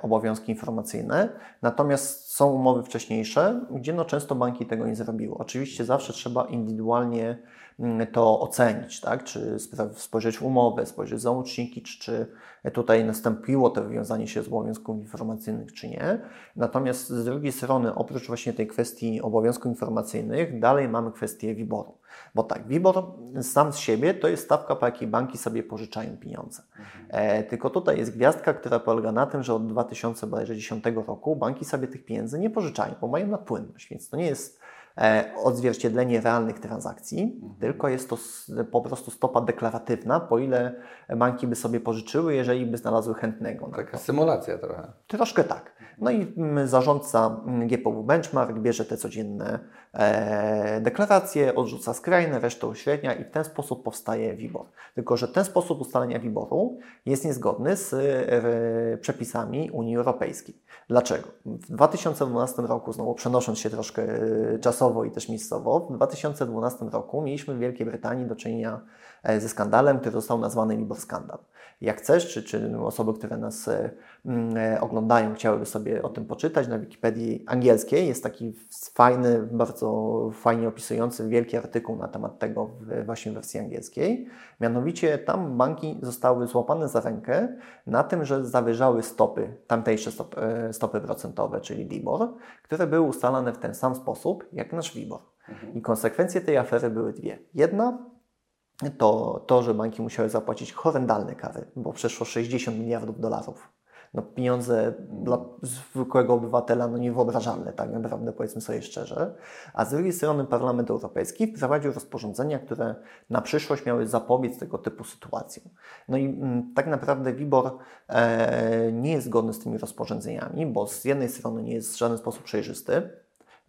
obowiązki informacyjne. Natomiast są umowy wcześniejsze, gdzie no często banki tego nie zrobiły. Oczywiście zawsze trzeba indywidualnie to ocenić, tak? czy spojrzeć w umowę, spojrzeć w załączniki, czy, czy tutaj nastąpiło to wywiązanie się z obowiązków informacyjnych, czy nie. Natomiast z drugiej strony, oprócz właśnie tej kwestii obowiązków informacyjnych, dalej mamy kwestię WIBOR-u. Bo tak, WIBOR sam z siebie to jest stawka, po jakiej banki sobie pożyczają pieniądze. E, tylko tutaj jest gwiazdka, która polega na tym, że od 2010 roku banki sobie tych pieniędzy nie pożyczają, bo mają nadpłynność, więc to nie jest odzwierciedlenie realnych transakcji, tylko jest to po prostu stopa deklaratywna, po ile banki by sobie pożyczyły, jeżeli by znalazły chętnego. Taka symulacja trochę. Troszkę tak. No i mm, zarządca mm, GPW Benchmark bierze te codzienne e, deklaracje, odrzuca skrajne, resztę uśrednia i w ten sposób powstaje WIBOR. Tylko, że ten sposób ustalenia WIBOR-u jest niezgodny z e, przepisami Unii Europejskiej. Dlaczego? W 2012 roku, znowu przenosząc się troszkę e, i też miejscowo, w 2012 roku mieliśmy w Wielkiej Brytanii do czynienia e, ze skandalem, który został nazwany WIBOR skandal. Jak chcesz, czy, czy osoby, które nas e, mm, e, oglądają, chciałyby sobie o tym poczytać, na Wikipedii angielskiej jest taki fajny, bardzo fajnie opisujący wielki artykuł na temat tego w właśnie wersji angielskiej. Mianowicie tam banki zostały złapane za rękę na tym, że zawyżały stopy, tamtejsze stopy, e, stopy procentowe, czyli LIBOR, które były ustalane w ten sam sposób jak nasz WIBOR. I konsekwencje tej afery były dwie. Jedna to to, że banki musiały zapłacić horrendalne kary, bo przeszło 60 miliardów dolarów. No, pieniądze dla zwykłego obywatela no, niewyobrażalne, tak naprawdę, powiedzmy sobie szczerze. A z drugiej strony Parlament Europejski wprowadził rozporządzenia, które na przyszłość miały zapobiec tego typu sytuacjom. No i mm, tak naprawdę WIBOR e, nie jest zgodny z tymi rozporządzeniami, bo z jednej strony nie jest w żaden sposób przejrzysty,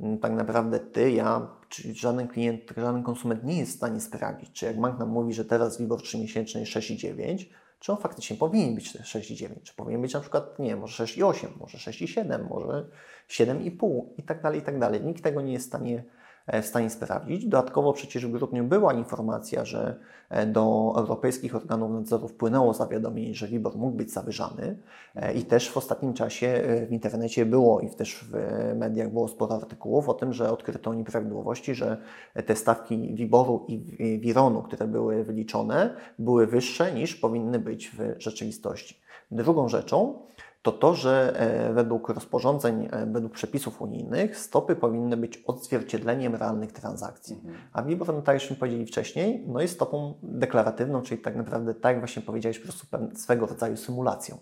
Mm, tak naprawdę ty, ja, czy żaden klient, żaden konsument nie jest w stanie sprawdzić, czy jak bank nam mówi, że teraz WIBOR 3-miesięczny jest 6,9, czy on faktycznie powinien być 6,9, czy powinien być na przykład, nie może 6,8, może 6,7, może 7,5 i tak dalej, i tak dalej. Nikt tego nie jest w stanie, w stanie sprawdzić. Dodatkowo przecież w grudniu była informacja, że e, do europejskich organów nadzoru wpłynęło zawiadomienie, że WIBOR mógł być zawyżany E, i też w ostatnim czasie e, w internecie było i też w e, mediach było sporo artykułów o tym, że odkryto nieprawidłowości, że te stawki WIBOR-u i WIRON-u, które były wyliczone, były wyższe niż powinny być w rzeczywistości. Drugą rzeczą to to, że e, według rozporządzeń, e, według przepisów unijnych stopy powinny być odzwierciedleniem realnych transakcji. A WIBOR, tak jak już powiedzieli wcześniej, no jest stopą deklaratywną, czyli tak naprawdę, tak jak właśnie powiedziałeś, po prostu swego rodzaju symulacją.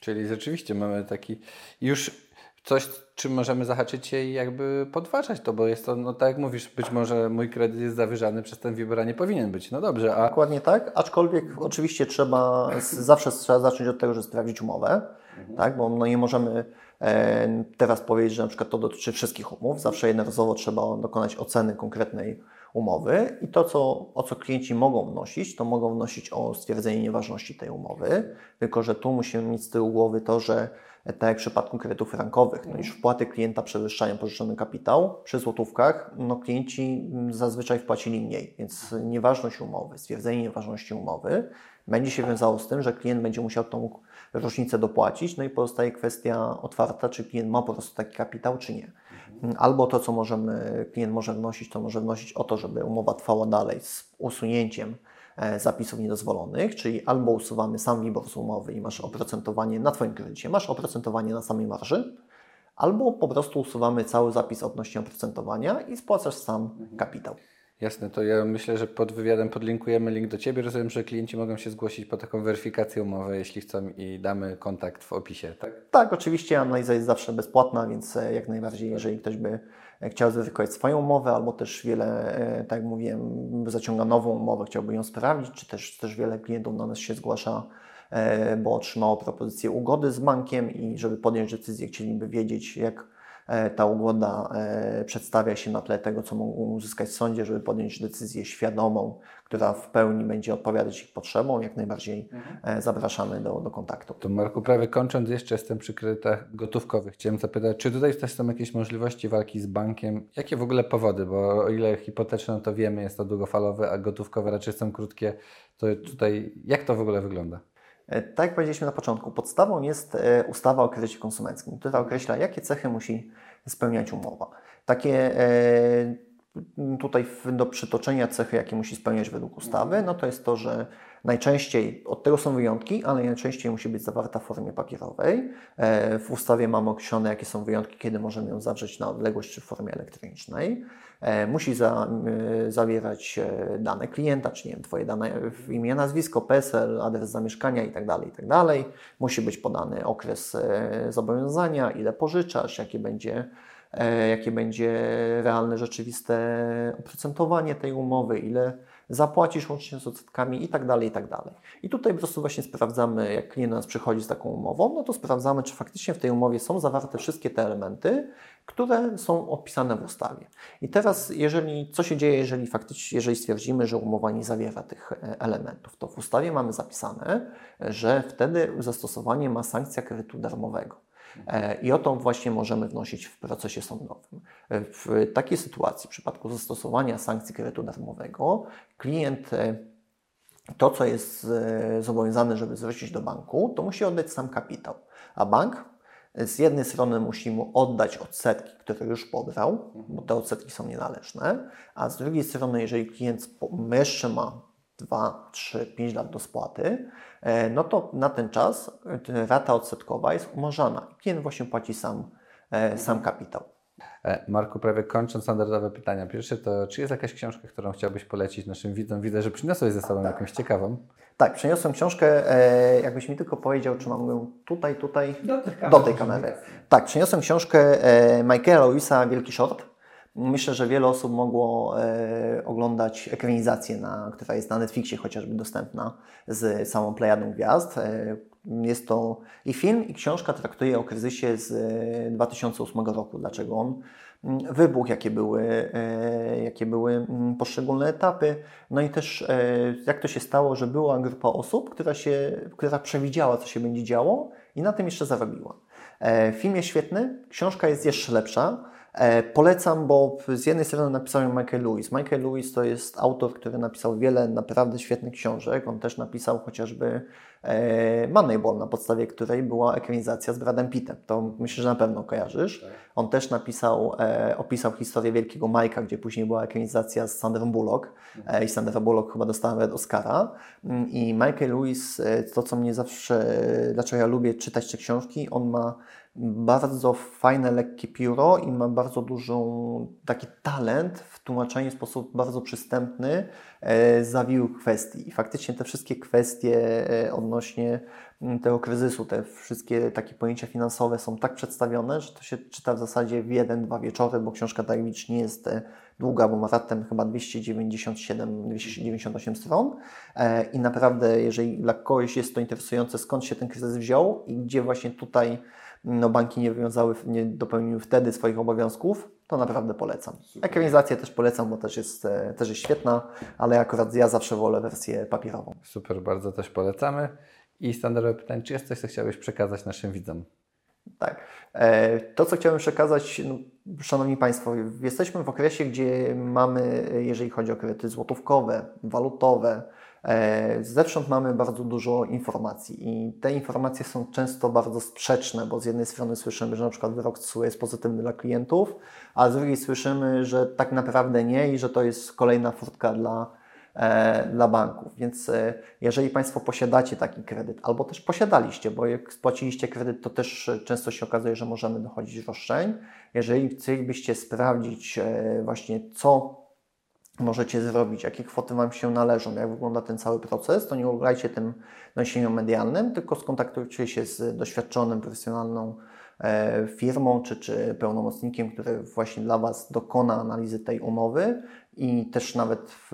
Czyli rzeczywiście mamy taki już coś, czym możemy zahaczyć się i jakby podważać to, bo jest to, no tak jak mówisz, być może mój kredyt jest zawyżany przez ten WIBOR, a nie powinien być. No dobrze, a Dokładnie tak, aczkolwiek oczywiście trzeba, zawsze trzeba zacząć od tego, że sprawdzić umowę, tak? bo no nie możemy e, teraz powiedzieć, że na przykład to dotyczy wszystkich umów, zawsze jednorazowo trzeba dokonać oceny konkretnej umowy i to, co, o co klienci mogą wnosić, to mogą wnosić o stwierdzenie nieważności tej umowy, tylko że tu musimy mieć z tyłu głowy to, że tak jak w przypadku kredytów frankowych, no iż wpłaty klienta przewyższają pożyczony kapitał, przy złotówkach no klienci mm, zazwyczaj wpłacili mniej, więc nieważność umowy, stwierdzenie nieważności umowy będzie się wiązało z tym, że klient będzie musiał tą różnicę dopłacić, no i pozostaje kwestia otwarta, czy klient ma po prostu taki kapitał, czy nie. Albo to, co możemy, klient może wnosić, to może wnosić o to, żeby umowa trwała dalej z usunięciem e, zapisów niedozwolonych, czyli albo usuwamy sam WIBOR z umowy i masz oprocentowanie na Twoim kredycie, masz oprocentowanie na samej marży, albo po prostu usuwamy cały zapis odnośnie oprocentowania i spłacasz sam kapitał. Jasne, to ja myślę, że pod wywiadem podlinkujemy link do Ciebie. Rozumiem, że klienci mogą się zgłosić po taką weryfikację umowy, jeśli chcą i damy kontakt w opisie, tak? Tak, oczywiście analiza jest zawsze bezpłatna, więc e, jak najbardziej, jeżeli ktoś by e, chciał zweryfikować swoją umowę, albo też wiele, e, tak jak mówiłem, zaciąga nową umowę, chciałby ją sprawdzić, czy też, też wiele klientów do nas się zgłasza, bo otrzymało propozycję ugody z bankiem i żeby podjąć decyzję, chcieliby wiedzieć, jak ta ugoda e, przedstawia się na tle tego, co mogą uzyskać w sądzie, żeby podjąć decyzję świadomą, która w pełni będzie odpowiadać ich potrzebom, jak najbardziej e, zapraszamy do, do kontaktu. To Marku, prawie kończąc, jeszcze jestem przy kredytach gotówkowych. Chciałem zapytać, czy tutaj też są jakieś możliwości walki z bankiem? Jakie w ogóle powody? Bo o ile hipoteczne to wiemy, jest to długofalowe, a gotówkowe raczej są krótkie, to tutaj jak to w ogóle wygląda? E, Tak jak powiedzieliśmy na początku, podstawą jest e, ustawa o kredycie konsumenckim, która określa, jakie cechy musi spełniać umowa. Takie e, tutaj do przytoczenia cechy, jakie musi spełniać według ustawy, no to jest to, że najczęściej, od tego są wyjątki, ale najczęściej musi być zawarta w formie papierowej. E, W ustawie mamy określone, jakie są wyjątki, kiedy możemy ją zawrzeć na odległość czy w formie elektronicznej. E, Musi za, y, zawierać e, dane klienta, czy nie wiem, Twoje dane, imię, nazwisko, PESEL, adres zamieszkania itd., itd. Musi być podany okres e, zobowiązania, ile pożyczasz, jakie będzie, e, jakie będzie realne, rzeczywiste oprocentowanie tej umowy, ile zapłacisz łącznie z odsetkami i tak dalej, i tak dalej. I tutaj po prostu właśnie sprawdzamy, jak klient do nas przychodzi z taką umową, no to sprawdzamy, czy faktycznie w tej umowie są zawarte wszystkie te elementy, które są opisane w ustawie. I teraz, jeżeli, co się dzieje, jeżeli faktycznie, jeżeli stwierdzimy, że umowa nie zawiera tych e, elementów, to w ustawie mamy zapisane, że wtedy zastosowanie ma sankcja kredytu darmowego. E, I o to właśnie możemy wnosić w procesie sądowym. E, W takiej sytuacji, w przypadku zastosowania sankcji kredytu darmowego, klient e, to, co jest zobowiązany, żeby zwrócić do banku, to musi oddać sam kapitał. A bank z jednej strony musi mu oddać odsetki, które już pobrał, bo te odsetki są nienależne, a z drugiej strony, jeżeli klient jeszcze ma 2, 3, 5 lat do spłaty, e, no to na ten czas e, rata odsetkowa jest umorzana. Klient właśnie płaci sam, e, sam kapitał. Marku, prawie kończąc standardowe pytania. Pierwsze to, czy jest jakaś książka, którą chciałbyś polecić naszym widzom? Widzę, że przyniosłeś ze sobą jakąś ciekawą. Tak, przeniosłem książkę, jakbyś mi tylko powiedział, czy mam ją tutaj, tutaj, do tej kamery. Tak, przeniosłem książkę Michaela Lewisa Wielki Short. Myślę, że wiele osób mogło e, oglądać ekranizację, na, która jest na Netflixie chociażby dostępna z samą plejadą gwiazd. E, jest to i film, i książka traktuje o kryzysie z e, 2008 roku. Dlaczego on mm, wybuchł, jakie były, e, jakie były mm, poszczególne etapy. No i też e, jak to się stało, że była grupa osób, która, się, która przewidziała, co się będzie działo i na tym jeszcze zarobiła. E, Film jest świetny, książka jest jeszcze lepsza. E, Polecam, bo z jednej strony napisał ją Michael Lewis. Michael Lewis to jest autor, który napisał wiele naprawdę świetnych książek. On też napisał chociażby e, Moneyball, na podstawie której była ekranizacja z Bradem Pittem. To myślę, że na pewno kojarzysz. On też napisał, e, opisał historię Wielkiego Majka, gdzie później była ekranizacja z Sandrą Bullock i Sandra Bullock chyba dostała nawet Oscara. Mm, I Michael Lewis, to co mnie zawsze, dlaczego ja lubię czytać te książki, on ma bardzo fajne, lekkie pióro i ma bardzo dużą taki talent w tłumaczeniu w sposób bardzo przystępny e, zawiłych kwestii. I faktycznie te wszystkie kwestie e, odnośnie tego kryzysu, te wszystkie takie pojęcia finansowe są tak przedstawione, że to się czyta w zasadzie w jeden, dwa wieczory, bo książka licznie nie jest e, długa, bo ma raptem chyba 297-298 stron E, i naprawdę, jeżeli dla kogoś jest to interesujące, skąd się ten kryzys wziął i gdzie właśnie tutaj no, banki nie wywiązały, nie dopełniły wtedy swoich obowiązków, to naprawdę polecam. Ekranizację też polecam, bo też jest, e, też jest świetna, ale akurat ja zawsze wolę wersję papierową. Super, bardzo też polecamy. I standardowe pytanie, czy jest coś, co chciałbyś przekazać naszym widzom? Tak. E, To, co chciałem przekazać, no, Szanowni Państwo, jesteśmy w okresie, gdzie mamy, jeżeli chodzi o kredyty złotówkowe, walutowe, e, zewsząd mamy bardzo dużo informacji i te informacje są często bardzo sprzeczne, bo z jednej strony słyszymy, że na przykład wyrok TSUE jest pozytywny dla klientów, a z drugiej słyszymy, że tak naprawdę nie i że to jest kolejna furtka dla e, dla banków. Więc e, jeżeli Państwo posiadacie taki kredyt, albo też posiadaliście, bo jak spłaciliście kredyt, to też e, często się okazuje, że możemy dochodzić roszczeń. Jeżeli chcielibyście sprawdzić e, właśnie, co możecie zrobić, jakie kwoty Wam się należą, jak wygląda ten cały proces, to nie ulegajcie tym doniesieniom medialnym, tylko skontaktujcie się z doświadczonym, profesjonalną e, firmą czy, czy pełnomocnikiem, który właśnie dla Was dokona analizy tej umowy i też nawet w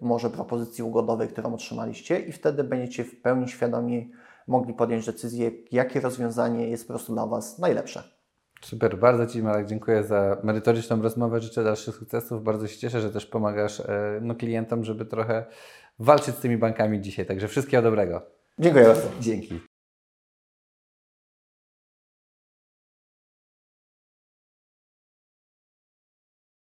może propozycji ugodowej, którą otrzymaliście i wtedy będziecie w pełni świadomi mogli podjąć decyzję, jakie rozwiązanie jest po prostu dla Was najlepsze. Super, bardzo Ci Marek dziękuję za merytoryczną rozmowę. Życzę dalszych sukcesów. Bardzo się cieszę, że też pomagasz e, no, klientom, żeby trochę walczyć z tymi bankami dzisiaj. Także wszystkiego dobrego. Dziękuję bardzo. Dzięki.